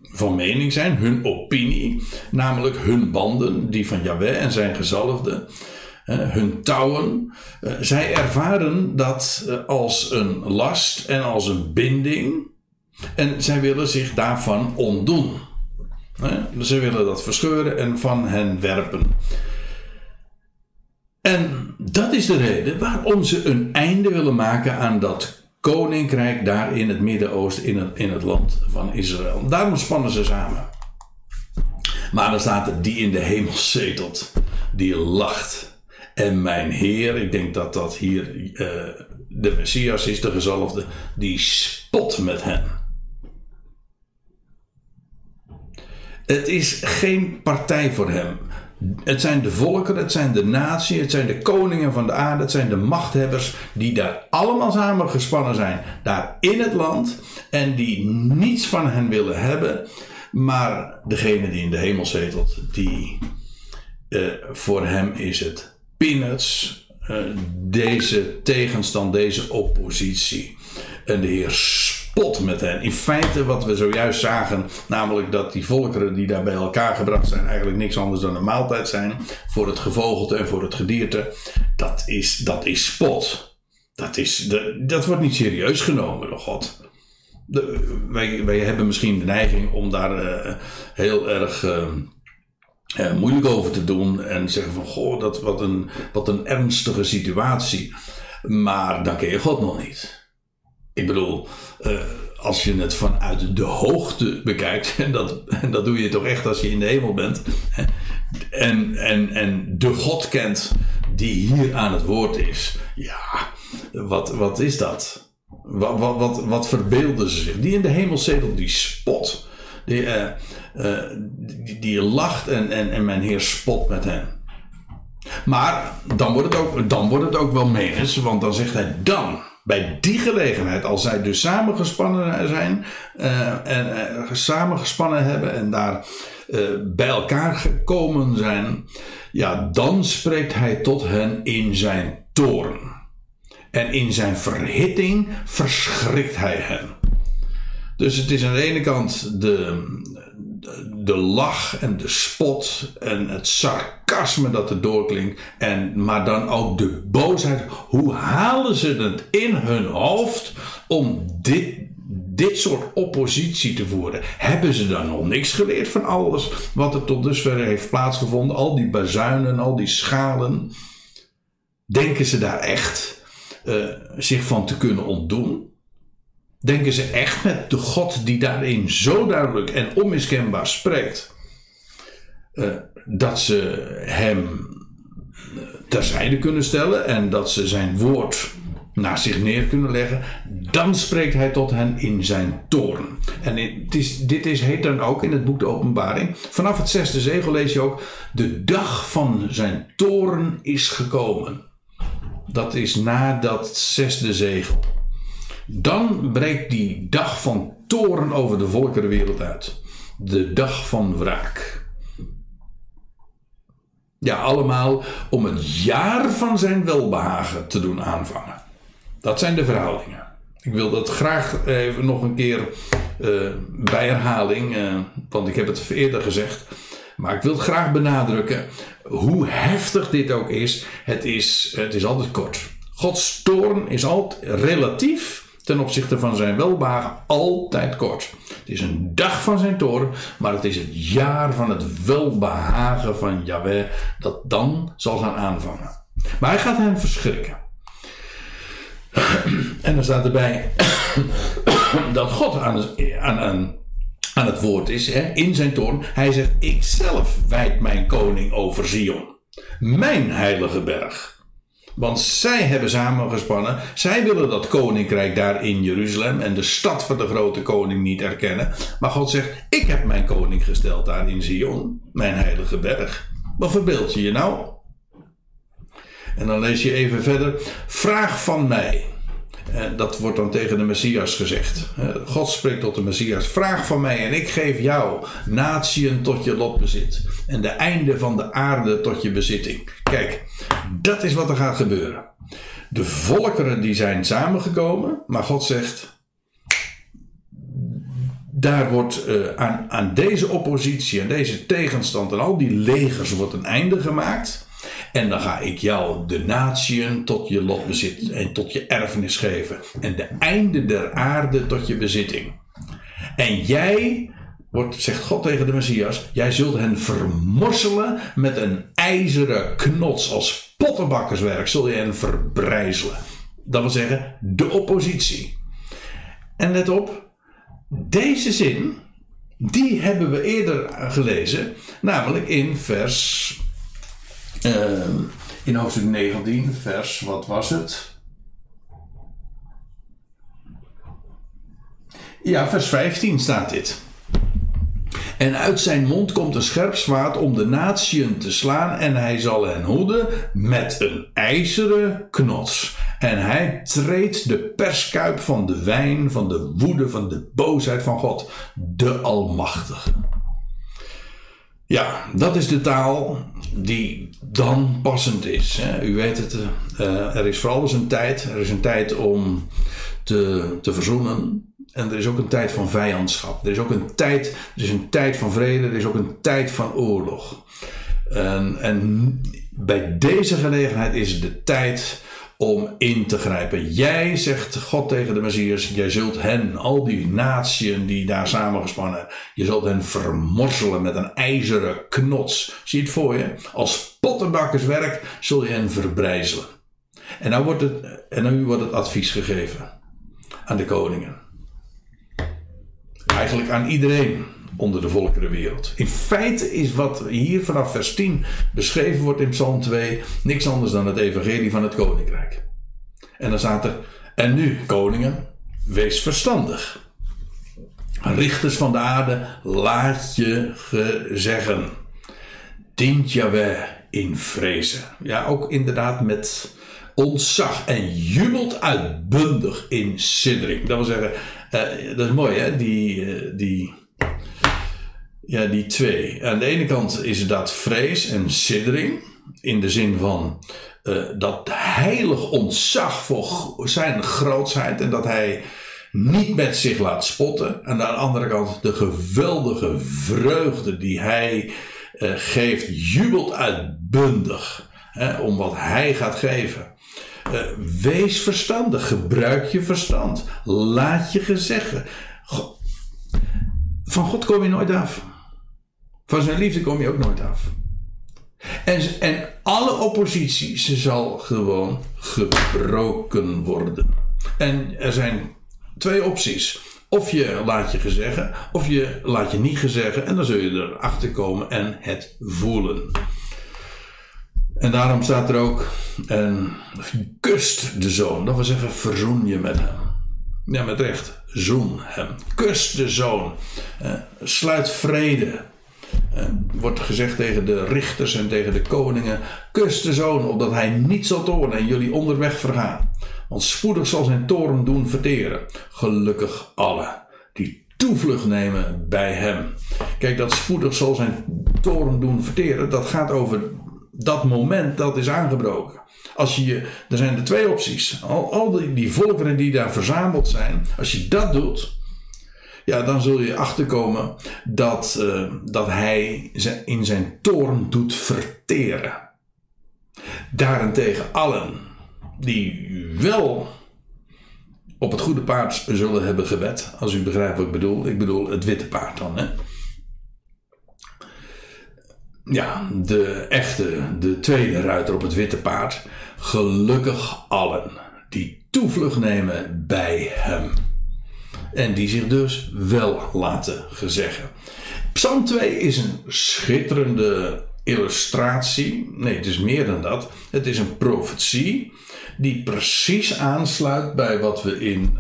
[SPEAKER 1] van mening zijn, hun opinie, namelijk hun banden, die van Yahweh en zijn gezalfde, hun touwen. Eh, zij ervaren dat eh, als een last en als een binding. En zij willen zich daarvan ontdoen. Ze willen dat verscheuren en van hen werpen. En dat is de reden waarom ze een einde willen maken aan dat koninkrijk daar in het Midden-Oosten, in het, in het land van Israël. Daarom spannen ze samen. Maar dan staat die in de hemel zetelt, die lacht. En mijn Heer, ik denk dat dat hier uh, de Messias is, de gezalfde, die spot met hen. Het is geen partij voor hem. Het zijn de volkeren, het zijn de natie, het zijn de koningen van de aarde, het zijn de machthebbers die daar allemaal samen gespannen zijn, daar in het land en die niets van hen willen hebben, maar degene die in de hemel zetelt, die uh, voor hem is het peanuts, uh, deze tegenstand, deze oppositie. En de Heer spot met hen. In feite wat we zojuist zagen, namelijk dat die volkeren die daar bij elkaar gebracht zijn, eigenlijk niks anders dan een maaltijd zijn voor het gevogelte en voor het gedierte. Dat is, dat is spot. Dat, is, de, dat wordt niet serieus genomen door God. De, wij, wij hebben misschien de neiging om daar uh, heel erg. Uh, moeilijk over te doen en zeggen van goh, dat, wat, een, wat een ernstige situatie. Maar dan ken je God nog niet. Ik bedoel, uh, als je het vanuit de hoogte bekijkt, en dat, en dat doe je toch echt als je in de hemel bent, en, en, en de God kent die hier aan het woord is, ja, wat, wat is dat? Wat, wat, wat, wat verbeelden ze zich? Die in de hemel zetelt, die spot, die, uh, uh, die, die, lacht en, en, en mijn Heer spot met hem. Maar dan wordt het ook, dan wordt het ook wel menens, want dan zegt hij dan bij die gelegenheid, als zij dus samengespannen zijn uh, en uh, samengespannen hebben en daar uh, bij elkaar gekomen zijn, ja, dan spreekt hij tot hen in zijn toorn. En in zijn verhitting verschrikt hij hen. Dus het is aan de ene kant de, de lach en de spot en het sarcasme dat er doorklinkt. En, maar dan ook de boosheid. Hoe halen ze het in hun hoofd om dit, dit soort oppositie te voeren? Hebben ze dan nog niks geleerd van alles wat er tot dusver heeft plaatsgevonden? Al die bazuinen, al die schalen. Denken ze daar echt uh, zich van te kunnen ontdoen? Denken ze echt met de God die daarin zo duidelijk en onmiskenbaar spreekt, uh, dat ze hem eh, terzijde kunnen stellen en dat ze zijn woord naar zich neer kunnen leggen, dan spreekt hij tot hen in zijn toorn. En het is, dit is, heet dan ook in het boek De Openbaring. Vanaf het zesde zegel lees je ook: De dag van zijn toorn is gekomen. Dat is na dat zesde zegel. Dan breekt die dag van toren over de volkerenwereld uit. De dag van wraak. Ja, allemaal om het jaar van zijn welbehagen te doen aanvangen. Dat zijn de verhoudingen. Ik wil dat graag even nog een keer uh, bij herhaling, uh, want ik heb het eerder gezegd. Maar ik wil graag benadrukken, hoe heftig dit ook is, het is, het is altijd kort. Gods toorn is altijd relatief ten opzichte van zijn welbehagen altijd kort. Het is een dag van zijn toren, maar het is het jaar van het welbehagen van Yahweh dat dan zal gaan aanvangen. Maar hij gaat hem verschrikken. En dan staat erbij dat God aan, aan, aan, aan het woord is, hè, in zijn toorn. Hij zegt, ik zelf wijd mijn koning over Zion, mijn heilige berg. Want zij hebben samengespannen. Zij willen dat koninkrijk daar in Jeruzalem en de stad van de grote koning niet erkennen. Maar God zegt: Ik heb mijn koning gesteld daar in Zion, mijn heilige berg. Wat verbeeld je je nou? En dan lees je even verder: Vraag van mij. En dat wordt dan tegen de Messias gezegd. God spreekt tot de Messias: Vraag van mij en ik geef jou natieën tot je lotbezit. En de einde van de aarde tot je bezitting. Kijk, dat is wat er gaat gebeuren. De volkeren die zijn samengekomen, maar God zegt: daar wordt uh, aan, aan deze oppositie, aan deze tegenstand en al die legers wordt een einde gemaakt. En dan ga ik jou de natieën tot je lotbezit en tot je erfenis geven. En de einde der aarde tot je bezitting. En jij, wordt, zegt God tegen de Messias, jij zult hen vermorselen met een ijzeren knots als pottenbakkerswerk, zul je hen verbrijzelen. Dat wil zeggen, de oppositie. En let op, deze zin, die hebben we eerder gelezen, namelijk in vers. Uh, in hoofdstuk 19, vers, wat was het? Ja, vers 15 staat dit. En uit zijn mond komt een scherp zwaard om de natieën te slaan en hij zal hen hoeden met een ijzeren knots. En hij treedt de perskuip van de wijn, van de woede, van de boosheid van God, de Almachtige. Ja, dat is de taal die dan passend is. U weet het, eh, er is vooral eens een tijd. Er is een tijd om te, te verzoenen. En er is ook een tijd van vijandschap. Er is ook een tijd, er is een tijd van vrede. Er is ook een tijd van oorlog. En, en bij deze gelegenheid is het de tijd om in te grijpen. Jij, zegt God tegen de Messias, jij zult hen, al die natieën die daar samengespannen, je zult hen vermorselen met een ijzeren knots. Zie het voor je? Als pottenbakkerswerk zul je hen verbrijzelen. En dan wordt het, en nu wordt het advies gegeven aan de koningen. Eigenlijk aan iedereen onder de volkerenwereld. In feite is wat hier vanaf vers 10 beschreven wordt in Psalm 2 niks anders dan het evangelie van het koninkrijk. En dan staat er, en nu koningen, wees verstandig. Richters van de aarde, laat je gezeggen. Dient Jahweh in vrezen. Ja, ook inderdaad met ontzag en jubelt uitbundig in siddering. Dat wil zeggen, uh, dat is mooi hè, die, uh, die ja, die twee. Aan de ene kant is dat vrees en siddering. In de zin van uh, dat heilig ontzag voor zijn grootheid. En dat hij niet met zich laat spotten. En aan de andere kant de geweldige vreugde die hij geeft. Jubelt uitbundig. Hè, om wat hij gaat geven. Uh, wees verstandig. Gebruik je verstand. Laat je gezeggen. Van God kom je nooit af. Van zijn liefde kom je ook nooit af. En, en alle oppositie ze zal gewoon gebroken worden. En er zijn twee opties. Of je laat je gezeggen, of je laat je niet gezeggen. En dan zul je erachter komen en het voelen. En daarom staat er ook: en kust de zoon. Dat wil zeggen, verzoen je met hem. Ja, met recht. Zoen hem. Kust de zoon. Eh, sluit vrede. Uh, wordt gezegd tegen de richters en tegen de koningen: Kus de zoon, opdat hij niet zal toornen en jullie onderweg vergaan. Want spoedig zal zijn toorn doen verteren. Gelukkig alle die toevlucht nemen bij hem. Kijk, dat spoedig zal zijn toorn doen verteren, dat gaat over dat moment dat is aangebroken. Als je, er zijn er twee opties. Al, al die, die volkeren die daar verzameld zijn, als je dat doet, ja, dan zul je achterkomen dat, uh, dat hij in zijn toorn doet verteren. Daarentegen allen die wel op het goede paard zullen hebben gewet, als u begrijpt wat ik bedoel. Ik bedoel het witte paard dan, hè. Ja, de echte, de tweede ruiter op het witte paard. Gelukkig allen die toevlucht nemen bij hem. En die zich dus wel laten gezeggen. Psalm 2 is een schitterende illustratie. Nee, het is meer dan dat. Het is een profetie die precies aansluit bij wat we in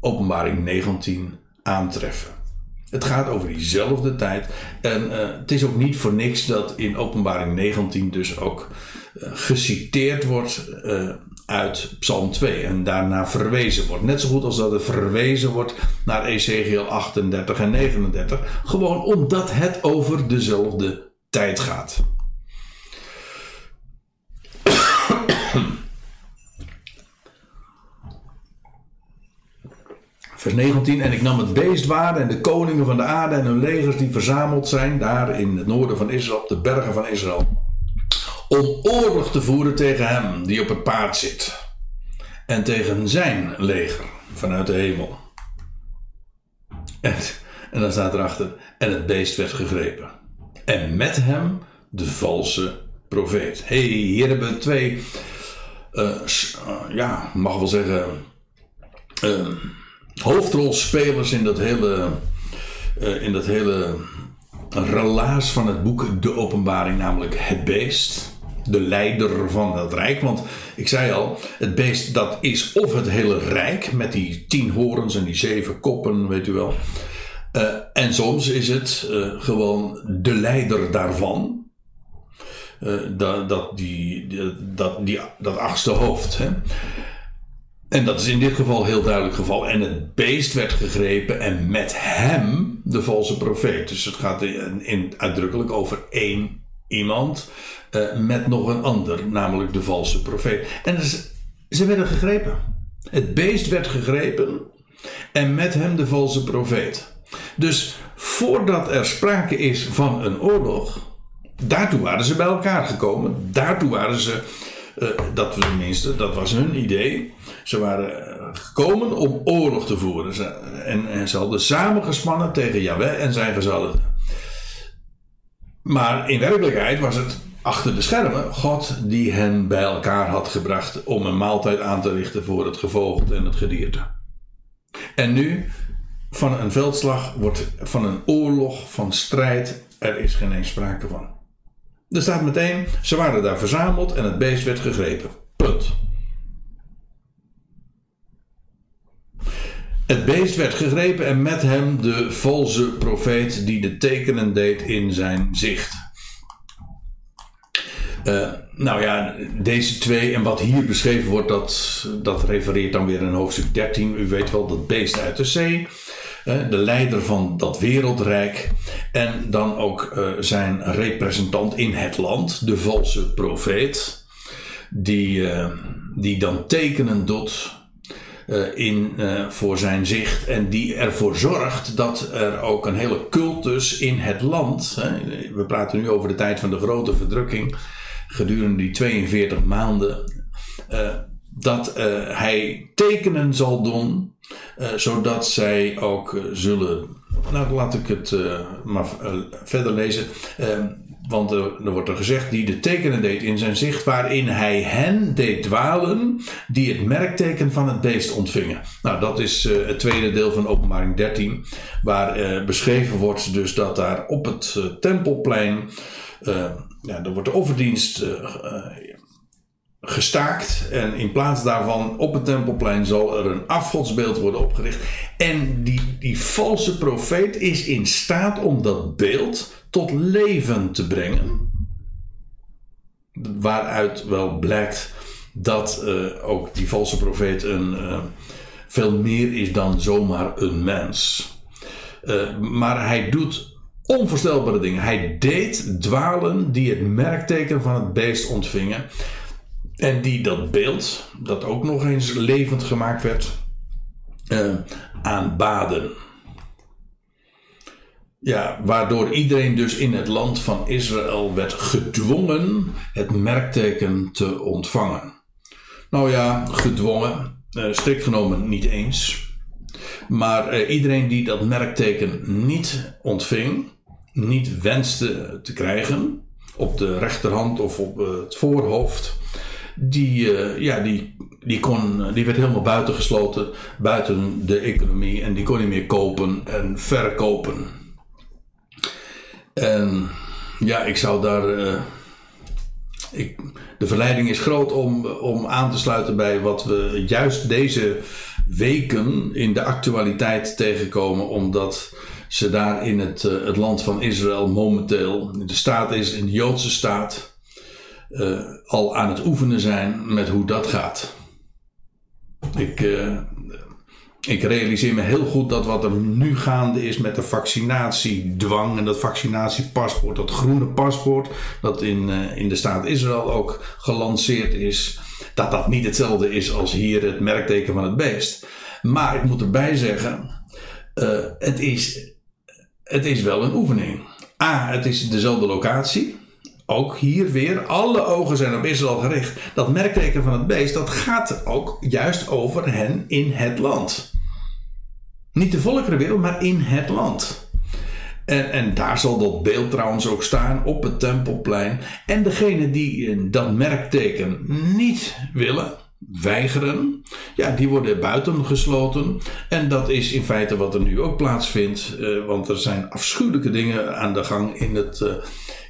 [SPEAKER 1] Openbaring 19 aantreffen. Het gaat over diezelfde tijd. En uh, het is ook niet voor niks dat in Openbaring 19 dus ook uh, geciteerd wordt uh, uit Psalm 2 en daarna verwezen wordt. Net zo goed als dat er verwezen wordt naar Ezekiel 38 en 39. Gewoon omdat het over dezelfde tijd gaat. Vers 19. En ik nam het beest waar en de koningen van de aarde en hun legers die verzameld zijn daar in het noorden van Israël, op de bergen van Israël. Om oorlog te voeren tegen hem die op het paard zit. En tegen zijn leger vanuit de hemel. En, en dan staat erachter. En het beest werd gegrepen. En met hem de valse profeet. hey, hier hebben we twee. Uh, ja, mag wel zeggen. Uh, hoofdrolspelers in dat hele. Uh, in dat hele relaas van het boek De Openbaring, namelijk het beest. De leider van het rijk. Want ik zei al, het beest dat is of het hele rijk met die tien horens en die zeven koppen, weet u wel. Uh, en soms is het uh, gewoon de leider daarvan. Dat, dat, die, dat, die, dat achtste hoofd. Hè? En dat is in dit geval heel duidelijk geval. En het beest werd gegrepen en met hem de valse profeet. Dus het gaat in, in uitdrukkelijk over één iemand uh, met nog een ander, namelijk de valse profeet. En ze, ze werden gegrepen. Het beest werd gegrepen en met hem de valse profeet. Dus voordat er sprake is van een oorlog, daartoe waren ze bij elkaar gekomen. Daartoe waren ze, uh, dat dat was hun idee. Ze waren eh, gekomen om oorlog te voeren. En, en, ze hadden samengespannen tegen Yahweh en zijn gezalden. Maar in werkelijkheid was het achter de schermen God die hen bij elkaar had gebracht om een maaltijd aan te richten voor het gevogelte en het gedierte. En nu, van een veldslag wordt van een oorlog, van strijd, er is geen eens sprake van. Er staat meteen, ze waren daar verzameld en het beest werd gegrepen. Punt. Het beest werd gegrepen en met hem de valse profeet die de tekenen deed in zijn zicht. Uh, nou ja, deze twee en wat hier beschreven wordt, dat, dat refereert dan weer in hoofdstuk 13. U weet wel, dat beest uit de zee. De leider van dat wereldrijk. En dan ook uh, zijn representant in het land, de valse profeet. Die, die dan tekenen doet uh, in, voor zijn zicht. En die ervoor zorgt dat er ook een hele cultus in het land. We praten nu over de tijd van de grote verdrukking. Gedurende die 42 maanden. Dat hij tekenen zal doen. zodat zij ook zullen. Nou, laat ik het maar verder lezen. Want er, wordt er gezegd, die de tekenen deed in zijn zicht, waarin hij hen deed dwalen, die het merkteken van het beest ontvingen. Nou, dat is het tweede deel van openbaring 13, waar beschreven wordt dus dat daar op het tempelplein, ja, er wordt de offerdienst gestaakt. En in plaats daarvan op het tempelplein zal er een afgodsbeeld worden opgericht. En die, die valse profeet is in staat om dat beeld tot leven te brengen. Waaruit wel blijkt dat uh, ook die valse profeet een, uh, veel meer is dan zomaar een mens. Uh, maar hij doet onvoorstelbare dingen. Hij deed dwalen die het merkteken van het beest ontvingen. En die dat beeld, dat ook nog eens levend gemaakt werd, aanbaden. Ja, waardoor iedereen dus in het land van Israël werd gedwongen het merkteken te ontvangen. Nou ja, gedwongen, eh, strikt genomen niet eens. Maar eh, iedereen die dat merkteken niet ontving, niet wenste te krijgen, op de rechterhand of op het voorhoofd, die, uh, ja, die, die, kon, die werd helemaal buitengesloten, buiten de economie en die kon niet meer kopen en verkopen. En ja, ik zou daar. Uh, ik, de verleiding is groot om, om aan te sluiten bij wat we juist deze weken in de actualiteit tegenkomen, omdat ze daar in het, het land van Israël momenteel, de staat is, in de Joodse staat, uh, al aan het oefenen zijn met hoe dat gaat. Ik, ik realiseer me heel goed dat wat er nu gaande is met de vaccinatiedwang en dat vaccinatiepaspoort, dat groene paspoort, dat in, uh, in de staat Israël ook gelanceerd is, dat dat niet hetzelfde is als hier het merkteken van het beest. Maar ik moet erbij zeggen, het, is, het is wel een oefening. A, het is dezelfde locatie. Ook hier weer, alle ogen zijn op Israël gericht. Dat merkteken van het beest, dat gaat ook juist over hen in het land. Niet de volkerenwereld, maar in het land. En, en daar zal dat beeld trouwens ook staan op het tempelplein. En degene die dat merkteken niet willen, weigeren, ja, die worden buitengesloten. En dat is in feite wat er nu ook plaatsvindt, uh, want er zijn afschuwelijke dingen aan de gang in het. Uh,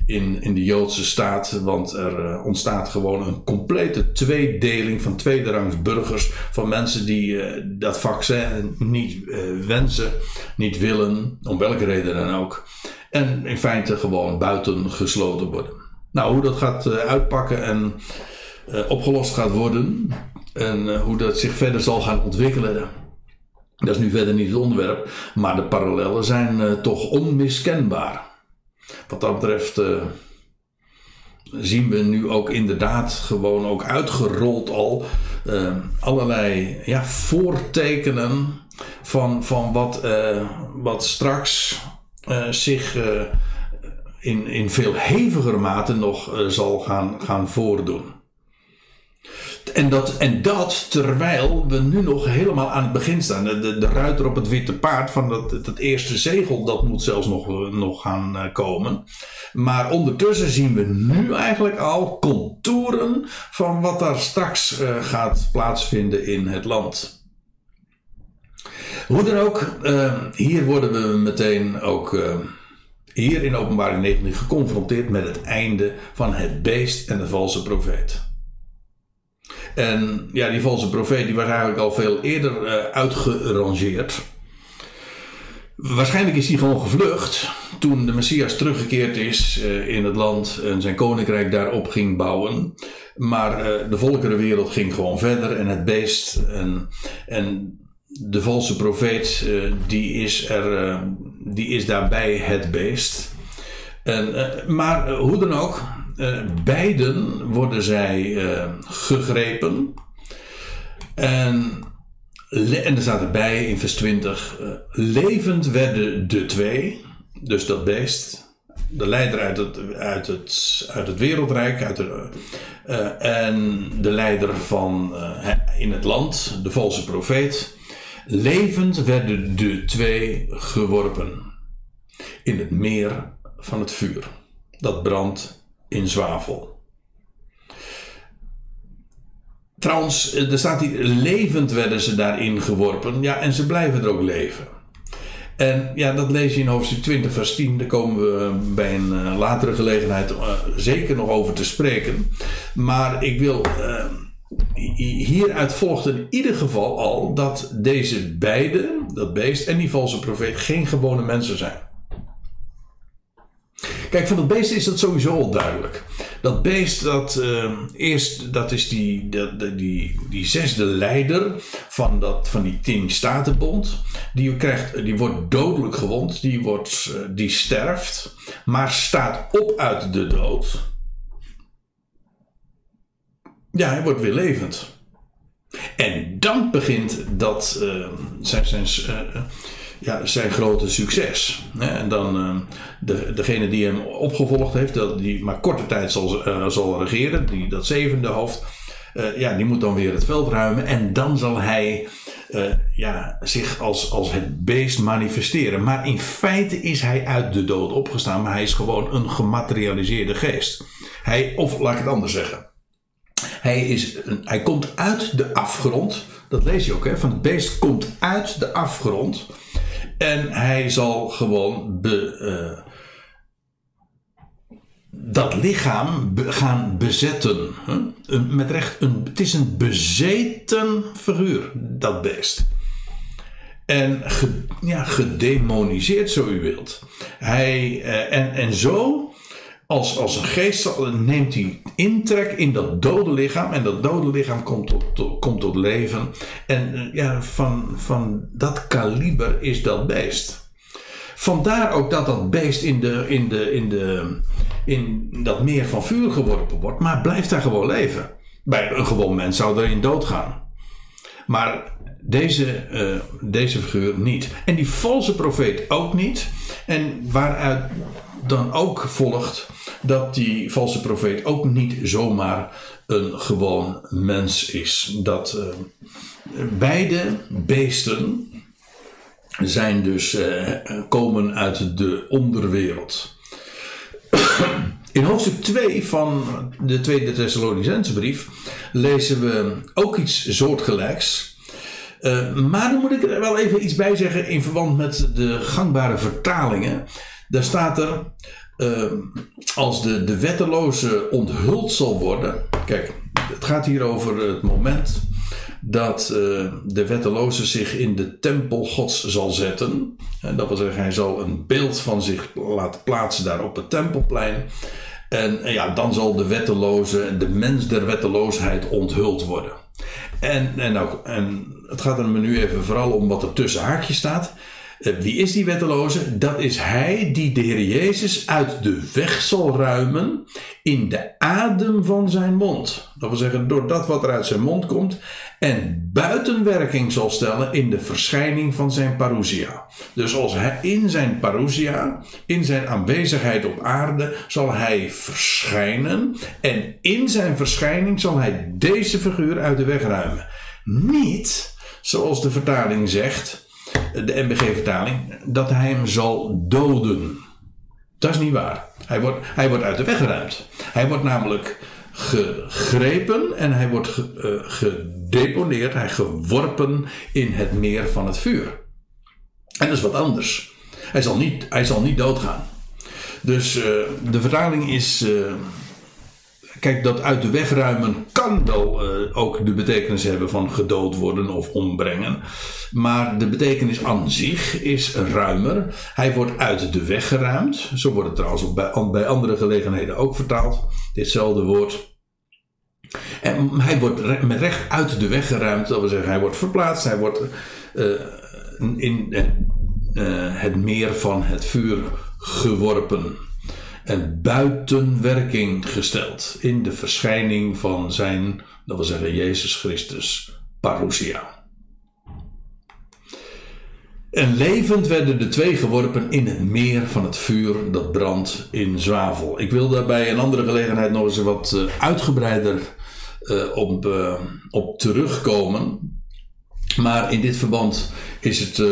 [SPEAKER 1] in, in de Joodse staat. Want er uh, ontstaat gewoon een complete tweedeling van tweederangs burgers. Van mensen die uh, dat vaccin niet uh, wensen, niet willen, om welke reden dan ook. En in feite gewoon buiten gesloten worden. Nou, hoe dat gaat uitpakken en opgelost gaat worden. En hoe dat zich verder zal gaan ontwikkelen. Dat is nu verder niet het onderwerp. Maar de parallellen zijn toch onmiskenbaar. Wat dat betreft uh, zien we nu ook inderdaad gewoon ook uitgerold al uh, allerlei ja, voortekenen van, van wat, uh, wat straks zich in, in veel heviger mate nog zal gaan, gaan voordoen. En dat, en dat terwijl we nu nog helemaal aan het begin staan. De, de, ruiter op het witte paard van dat, dat eerste zegel, dat moet zelfs nog, nog gaan eh, komen. Maar ondertussen zien we nu eigenlijk al contouren van wat daar straks uh, gaat plaatsvinden in het land. Hoe dan ook, uh, hier worden we meteen ook hier in openbaring 19 geconfronteerd met het einde van het beest en de valse profeet. En ja, die valse profeet die was eigenlijk al veel eerder uh, uitgerangeerd. Waarschijnlijk is hij gewoon gevlucht toen de Messias teruggekeerd is uh, in het land en zijn koninkrijk daarop ging bouwen. Maar uh, de volkerenwereld ging gewoon verder en het beest en, en de valse profeet die, is er, die is daarbij het beest. En, maar hoe dan ook, uh, beiden worden zij uh, gegrepen. En, en er staat erbij in vers 20: uh, levend werden de twee, dus dat beest, de leider uit het, uit het, uit het wereldrijk, uit de, en de leider van in het land, de valse profeet. Levend werden de twee geworpen in het meer van het vuur. Dat brandt in zwavel. Trouwens, eh, er staat hier, levend werden ze daarin geworpen. Ja, en ze blijven er ook leven. En ja, dat lees je in hoofdstuk 20, vers 10. Daar komen we bij een uh, latere gelegenheid zeker nog over te spreken. Maar ik wil. Uh, hieruit volgt in ieder geval al dat deze beide, dat beest en die valse profeet, geen gewone mensen zijn. Kijk, van dat beest is dat sowieso al duidelijk. Dat beest, dat, uh, eerst, dat is die, die, die zesde leider van, dat, van die tien statenbond. Die, krijgt, die wordt dodelijk gewond, die, wordt, uh, die sterft, maar staat op uit de dood. Ja, hij wordt weer levend. En dan begint dat uh, zijn, zijn, ja, zijn grote succes. En dan uh, de, degene die hem opgevolgd heeft, dat, die maar korte tijd zal, uh, zal regeren, die, dat zevende hoofd, uh, ja, die moet dan weer het veld ruimen. En dan zal hij ja, zich als, als het beest manifesteren. Maar in feite is hij uit de dood opgestaan, maar hij is gewoon een gematerialiseerde geest. Hij, of laat ik het anders zeggen. Hij, is hij komt uit de afgrond. Dat lees je ook, hè? Van het beest komt uit de afgrond. En hij zal gewoon be, uh, dat lichaam gaan bezetten. Huh? Met recht, een, het is een bezeten figuur, dat beest. En ja, gedemoniseerd, zo u wilt. Hij, uh, en, en zo als, als een geest neemt hij intrek in dat dode lichaam. En dat dode lichaam komt tot, komt tot leven. En eh, ja, van, van dat kaliber is dat beest. Vandaar ook dat dat beest in, de, in, de, in, de, in dat meer van vuur geworpen wordt. Maar blijft daar gewoon leven. Bij een gewoon mens zou erin doodgaan. Maar deze, eh, deze figuur niet. En die valse profeet ook niet. En waaruit dan ook volgt dat die valse profeet ook niet zomaar een gewoon mens is. Dat uh, beide beesten zijn dus, uh, komen uit de onderwereld. In hoofdstuk 2 van de tweede Thessalonicense brief lezen we ook iets soortgelijks. Uh, maar dan moet ik er wel even iets bij zeggen in verband met de gangbare vertalingen. Daar staat er, uh, als de, de wetteloze onthuld zal worden. Kijk, het gaat hier over het moment dat uh, de wetteloze zich in de tempel gods zal zetten. En dat wil zeggen, hij zal een beeld van zich laten plaatsen daar op het tempelplein. En, ja, dan zal de wetteloze, de mens der wetteloosheid onthuld worden. En, en, nou, en het gaat er nu even vooral om wat er tussen haakjes staat. Eh, wie is die wetteloze? Dat is hij die de Heer Jezus uit de weg zal ruimen in de adem van zijn mond. Dat wil zeggen, door dat wat er uit zijn mond komt. En buitenwerking zal stellen in de verschijning van zijn parousia. Dus als hij in zijn parousia, in zijn aanwezigheid op aarde, zal hij verschijnen. En in zijn verschijning zal hij deze figuur uit de weg ruimen. Niet, zoals de vertaling zegt de MBG-vertaling, dat hij hem zal doden. Dat is niet waar. Hij wordt, hij wordt uit de weg geruimd. Hij wordt namelijk gegrepen en hij wordt ge, uh, gedeponeerd, hij geworpen in het meer van het vuur. En dat is wat anders. Hij zal niet, hij zal niet doodgaan. Dus uh, de vertaling is. Uh, Kijk, dat uit de weg ruimen kan wel uh, ook de betekenis hebben van gedood worden of ombrengen. Maar de betekenis aan zich is ruimer. Hij wordt uit de weg geruimd. Zo wordt het trouwens ook bij, bij andere gelegenheden ook vertaald. Ditzelfde woord. En hij wordt met recht uit de weg geruimd. Dat wil zeggen, hij wordt verplaatst. Hij wordt uh, in uh, het meer van het vuur geworpen en buiten werking gesteld in de verschijning van zijn, dat wil zeggen Jezus Christus, parousia. En levend werden de twee geworpen in het meer van het vuur dat brandt in zwavel. Ik wil daar bij een andere gelegenheid nog eens wat uh, uitgebreider uh, op, uh, op terugkomen. Maar in dit verband is het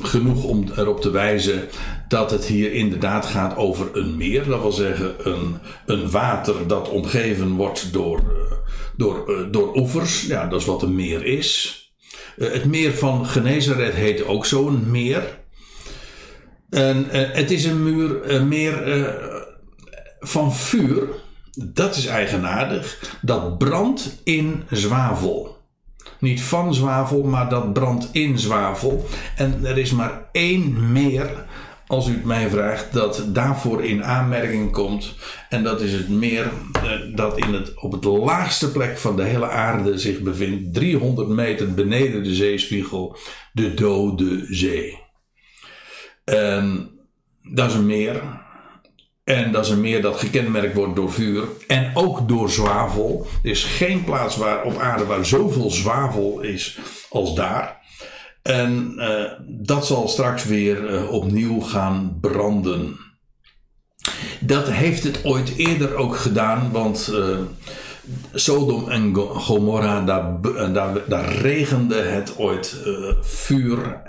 [SPEAKER 1] genoeg om erop te wijzen dat het hier inderdaad gaat over een meer. Dat wil zeggen een, een water dat omgeven wordt door, eh, door, eh, door oevers. Ja, dat is wat een meer is. Eh, het meer van Genezaret heet ook zo'n meer. En het is een, muur, een meer van vuur. Dat is eigenaardig. Dat brandt in zwavel. Niet van zwavel, maar dat brandt in zwavel. En er is maar één meer, als u het mij vraagt, dat daarvoor in aanmerking komt. En dat is het meer eh, dat in het, op het laagste plek van de hele aarde zich bevindt. 300 meter beneden de zeespiegel. De Dode Zee. En dat is een meer en dat is een meer dat gekenmerkt wordt door vuur en ook door zwavel. Er is geen plaats waar, op aarde waar zoveel zwavel is als daar. En uh, dat zal straks weer uh, opnieuw gaan branden. Dat heeft het ooit eerder ook gedaan, want uh, Sodom en Gomorra, daar, daar, daar regende het ooit uh, vuur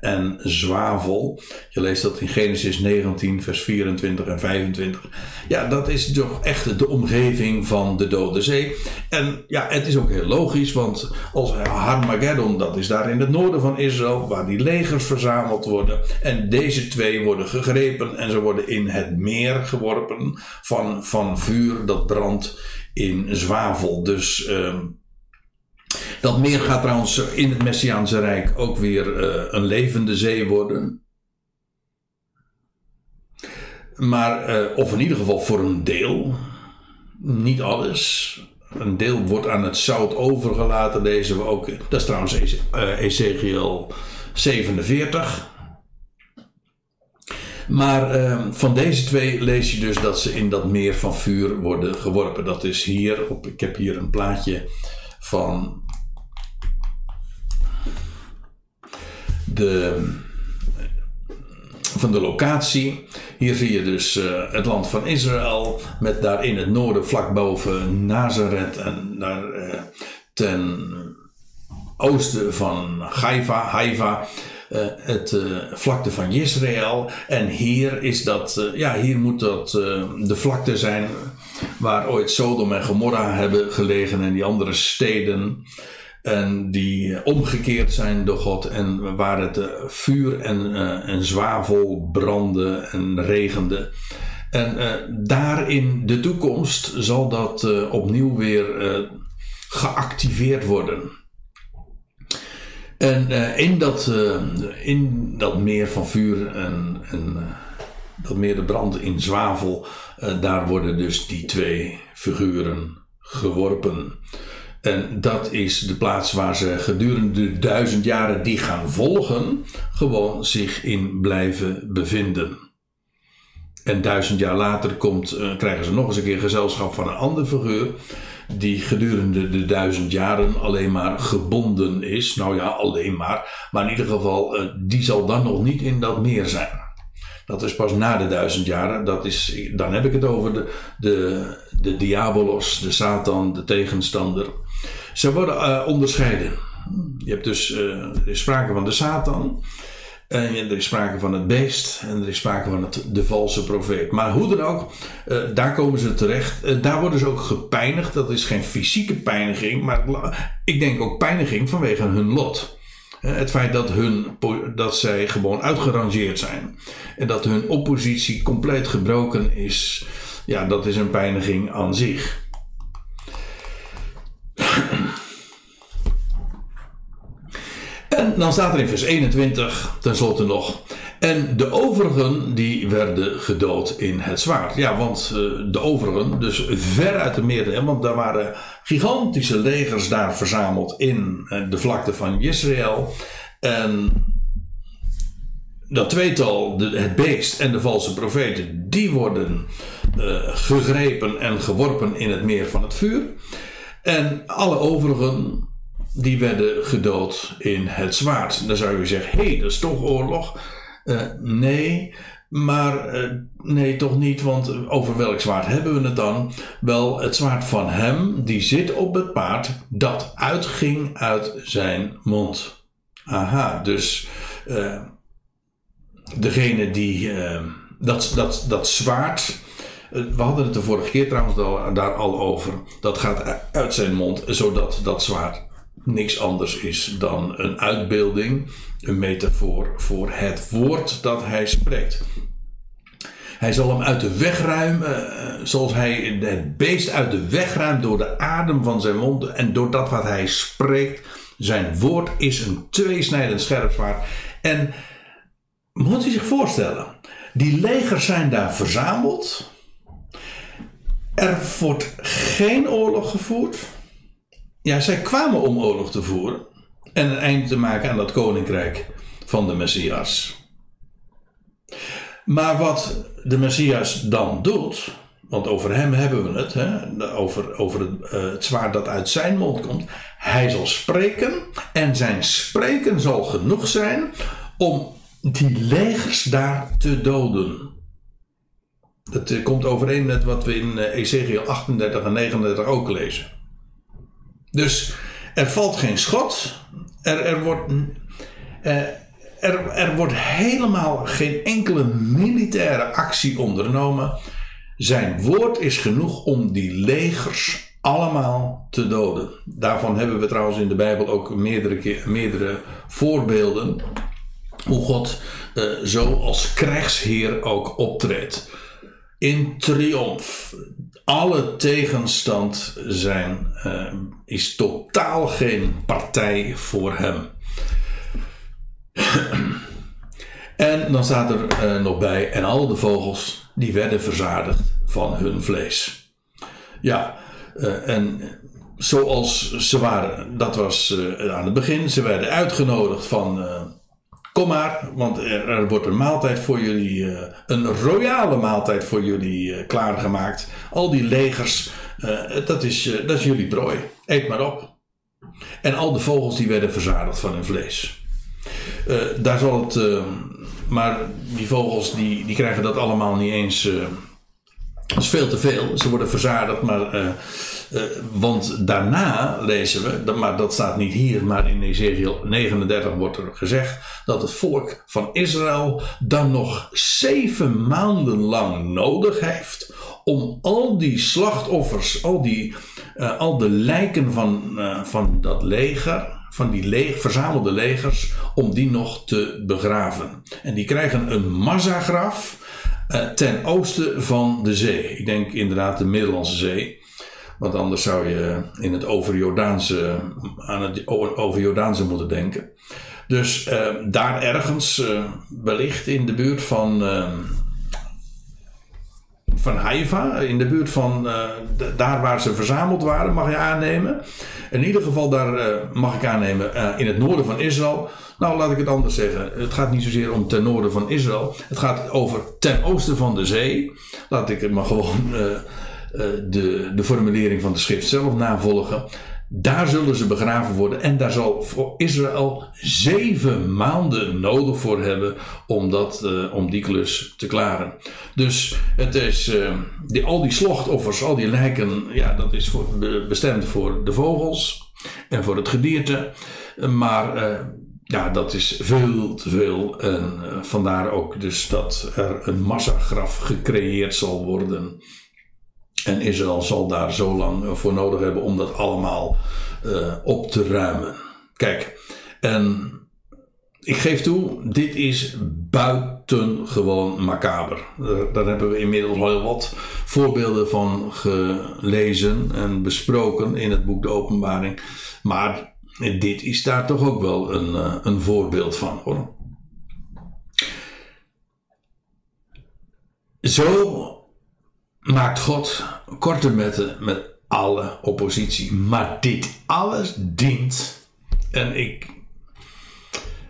[SPEAKER 1] en, zwavel. Je leest dat in Genesis 19, vers 24 en 25. Ja, dat is toch echt de omgeving van de Dode Zee. En ja, het is ook heel logisch, want als Harmageddon, dat is daar in het noorden van Israël, waar die legers verzameld worden. En deze twee worden gegrepen en ze worden in het meer geworpen van, van vuur dat brandt in zwavel. Dus uh, dat meer gaat trouwens in het Messiaanse Rijk ook weer uh, een levende zee worden. Maar, uh, of in ieder geval voor een deel. Niet alles. Een deel wordt aan het zout overgelaten, lezen we ook. Dat is trouwens uh, Ezekiel 47. Maar uh, van deze twee lees je dus dat ze in dat meer van vuur worden geworpen. Dat is hier, op, ik heb hier een plaatje van de, van de locatie. Hier zie je dus uh, het land van Israël met daar in het noorden vlak boven Nazareth en daar uh, ten oosten van Haifa, Haifa uh, het vlakte van Israël. En hier is dat, ja, hier moet dat de vlakte zijn waar ooit Sodom en Gomorra hebben gelegen en die andere steden. En die omgekeerd zijn door God en waar het vuur en, en zwavel brandde en regende. En uh, daar in de toekomst zal dat uh, opnieuw weer uh, geactiveerd worden. En in, dat, in dat meer van vuur en, en dat meer de brand in zwavel, daar worden dus die twee figuren geworpen. En dat is de plaats waar ze gedurende de duizend jaren die gaan volgen, gewoon zich in blijven bevinden. En duizend jaar later komt, krijgen ze nog eens een keer gezelschap van een ander figuur. Die gedurende de duizend jaren alleen maar gebonden is. Nou ja, alleen maar. Maar in ieder geval, uh, die zal dan nog niet in dat meer zijn. Dat is pas na de duizend jaren. Dat is, dan heb ik het over de, de, de diabolos, de Satan, de tegenstander. Ze worden uh, onderscheiden. Je hebt dus, uh, sprake van de Satan. En er is sprake van het beest. En er is sprake van het, de valse profeet. Maar hoe dan ook, uh, daar komen ze terecht. daar worden ze ook gepijnigd. Dat is geen fysieke pijniging. Maar ik denk ook pijniging vanwege hun lot. Het feit dat, hun, dat zij gewoon uitgerangeerd zijn. En dat hun oppositie compleet gebroken is. Ja, dat is een pijniging aan zich. En dan staat er in vers 21 tenslotte nog. En de overigen die werden gedood in het zwaard. Ja, want uh, de overigen, dus ver uit de meer, want daar waren gigantische legers daar verzameld in uh, de vlakte van Israël. En dat tweetal, de, het beest en de valse profeten, die worden uh, gegrepen en geworpen in het meer van het vuur. En alle overigen, die werden gedood in het zwaard. Dan zou je zeggen, hé, hey, dat is toch oorlog? Uh, nee, maar uh, nee, toch niet, want over welk zwaard hebben we het dan? Wel, het zwaard van hem, die zit op het paard, dat uitging uit zijn mond. Aha, dus uh, degene die dat, dat, dat zwaard eh, we hadden het de vorige keer trouwens daar al over. Dat gaat uit zijn mond, zodat dat zwaard niks anders is dan een uitbeelding, een metafoor voor het woord dat hij spreekt. Hij zal hem uit de weg ruimen, eh, zoals hij het beest uit de weg ruimt door de adem van zijn mond en door dat wat hij spreekt. Zijn woord is een tweesnijdend scherp zwaard. En moet u zich voorstellen, die legers zijn daar verzameld. Er wordt geen oorlog gevoerd. Ja, zij kwamen om oorlog te voeren en een eind te maken aan dat koninkrijk van de Messias. Maar wat de Messias dan doet, want over hem hebben we het, hè, over, over het, uh, het zwaard dat uit zijn mond komt. Hij zal spreken en zijn spreken zal genoeg zijn om die legers daar te doden. Dat uh, komt overeen met wat we in uh, Ezekiel 38 en 39 ook lezen. Dus er valt geen schot. Er, er, wordt, uh, er, er wordt helemaal geen enkele militaire actie ondernomen. Zijn woord is genoeg om die legers allemaal te doden. Daarvan hebben we trouwens in de Bijbel ook meerdere, keer, meerdere voorbeelden. Hoe God uh, zo als krijgsheer ook optreedt in triomf. Alle tegenstand zijn, uh, is totaal geen partij voor hem. en dan staat er uh, nog bij, en al de vogels die werden verzadigd van hun vlees. Ja, uh, en zoals ze waren, dat was aan het begin, ze werden uitgenodigd van Kom maar, want er, wordt een maaltijd voor jullie, eh, een royale maaltijd voor jullie uh, klaargemaakt. Al die legers, uh, dat, is, dat is jullie prooi. Eet maar op. En al de vogels die werden verzadigd van hun vlees. daar zal het. maar die vogels die, die krijgen dat allemaal niet eens. dat is veel te veel. Ze worden verzadigd, maar uh, want daarna lezen we, maar dat staat niet hier, maar in Ezekiel 39 wordt er gezegd dat het volk van Israël dan nog zeven maanden lang nodig heeft om al die slachtoffers, al, die, uh, al de lijken van, uh, van dat leger, van die verzamelde legers, om die nog te begraven. En die krijgen een massagraf ten oosten van de zee. Ik denk inderdaad de Middellandse Zee. Want anders zou je in het overjordaanse, aan het overjordaanse moeten denken. Dus uh, daar ergens, uh, wellicht in de buurt van, uh, van Haifa, in de buurt van de, daar waar ze verzameld waren, mag je aannemen. In ieder geval daar mag ik aannemen in het noorden van Israël. Nou, laat ik het anders zeggen. Het gaat niet zozeer om ten noorden van Israël. Het gaat over ten oosten van de zee. Laat ik het maar gewoon eh, de, de formulering van de schrift zelf navolgen. Daar zullen ze begraven worden en daar zal voor Israël zeven maanden nodig voor hebben om, dat, uh, om die klus te klaren. Dus het is, uh, die, al die slachtoffers, al die lijken, ja, dat is voor, bestemd voor de vogels en voor het gedierte. Maar ja, dat is veel te veel. En vandaar ook dus dat er een massagraf gecreëerd zal worden en Israël zal daar zo lang voor nodig hebben om dat allemaal uh, op te ruimen. Kijk, en ik geef toe, dit is buitengewoon macaber. Daar, daar hebben we inmiddels al heel wat voorbeelden van gelezen en besproken in het boek De Openbaring. Maar dit is daar toch ook wel een, een voorbeeld van hoor. Zo maakt God korte metten met alle oppositie. Maar dit alles dient, en ik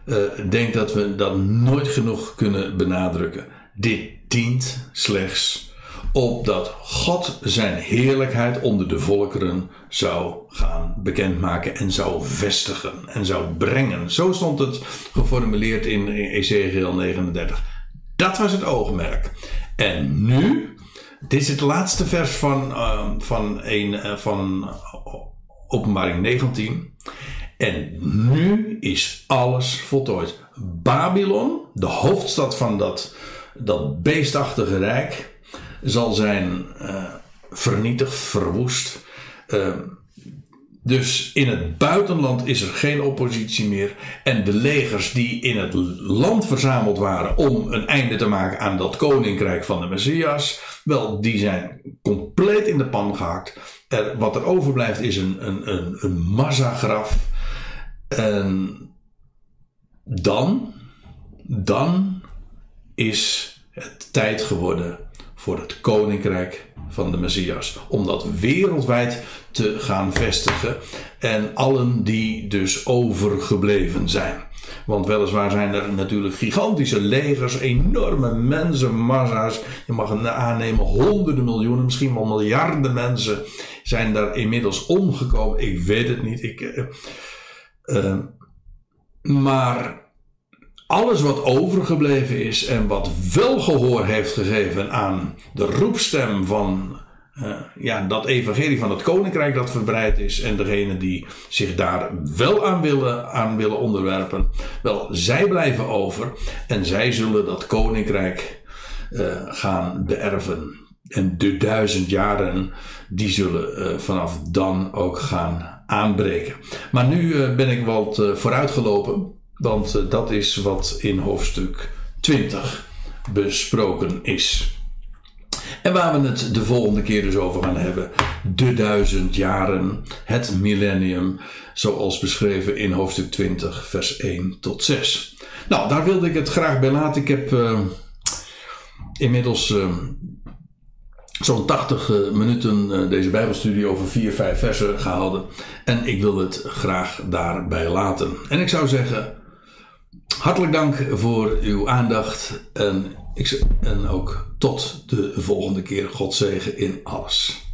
[SPEAKER 1] uh, denk dat we dat nooit genoeg kunnen benadrukken. Dit dient slechts opdat God zijn heerlijkheid onder de volkeren zou gaan bekendmaken en zou vestigen en zou brengen. Zo stond het geformuleerd in Ezekiel 39. Dat was het oogmerk. En nu dit is het laatste vers van, uh, van, een, uh, van Openbaring 19. En nu is alles voltooid. Babylon, de hoofdstad van dat, dat beestachtige rijk, zal zijn uh, vernietigd, verwoest. Ehm, dus in het buitenland is er geen oppositie meer. En de legers die in het land verzameld waren om een einde te maken aan dat koninkrijk van de Messias, wel, die zijn compleet in de pan gehakt. Er, wat er overblijft is een, een, een, een massagraf. En dan, dan is het tijd geworden voor het koninkrijk van de Messias. Om dat wereldwijd te gaan vestigen. En allen die dus overgebleven zijn. Want weliswaar zijn er natuurlijk gigantische legers, enorme mensenmassa's. Je mag aannemen, honderden miljoenen, misschien wel miljarden mensen zijn daar inmiddels omgekomen. Ik weet het niet. Ik, uh, uh, maar alles wat overgebleven is en wat wel gehoor heeft gegeven aan de roepstem van uh, ja, dat evangelie van het koninkrijk dat verbreid is en degene die zich daar wel aan willen, aan willen onderwerpen, wel, zij blijven over en zij zullen dat koninkrijk uh, gaan beërven. En de duizend jaren, die zullen uh, vanaf dan ook gaan aanbreken. Maar nu ben ik wat vooruitgelopen. Want uh, dat is wat in hoofdstuk 20 besproken is. En waar we het de volgende keer dus over gaan hebben. De duizend jaren, het millennium, zoals beschreven in hoofdstuk 20, vers 1 tot 6. Nou, daar wilde ik het graag bij laten. Ik heb uh, inmiddels uh, zo'n 80 minuten deze Bijbelstudie over 4, 5 versen gehouden. En ik wil het graag daarbij laten. En ik zou zeggen Hartelijk dank voor uw aandacht en, ik, en ook tot de volgende keer. God zegen in alles.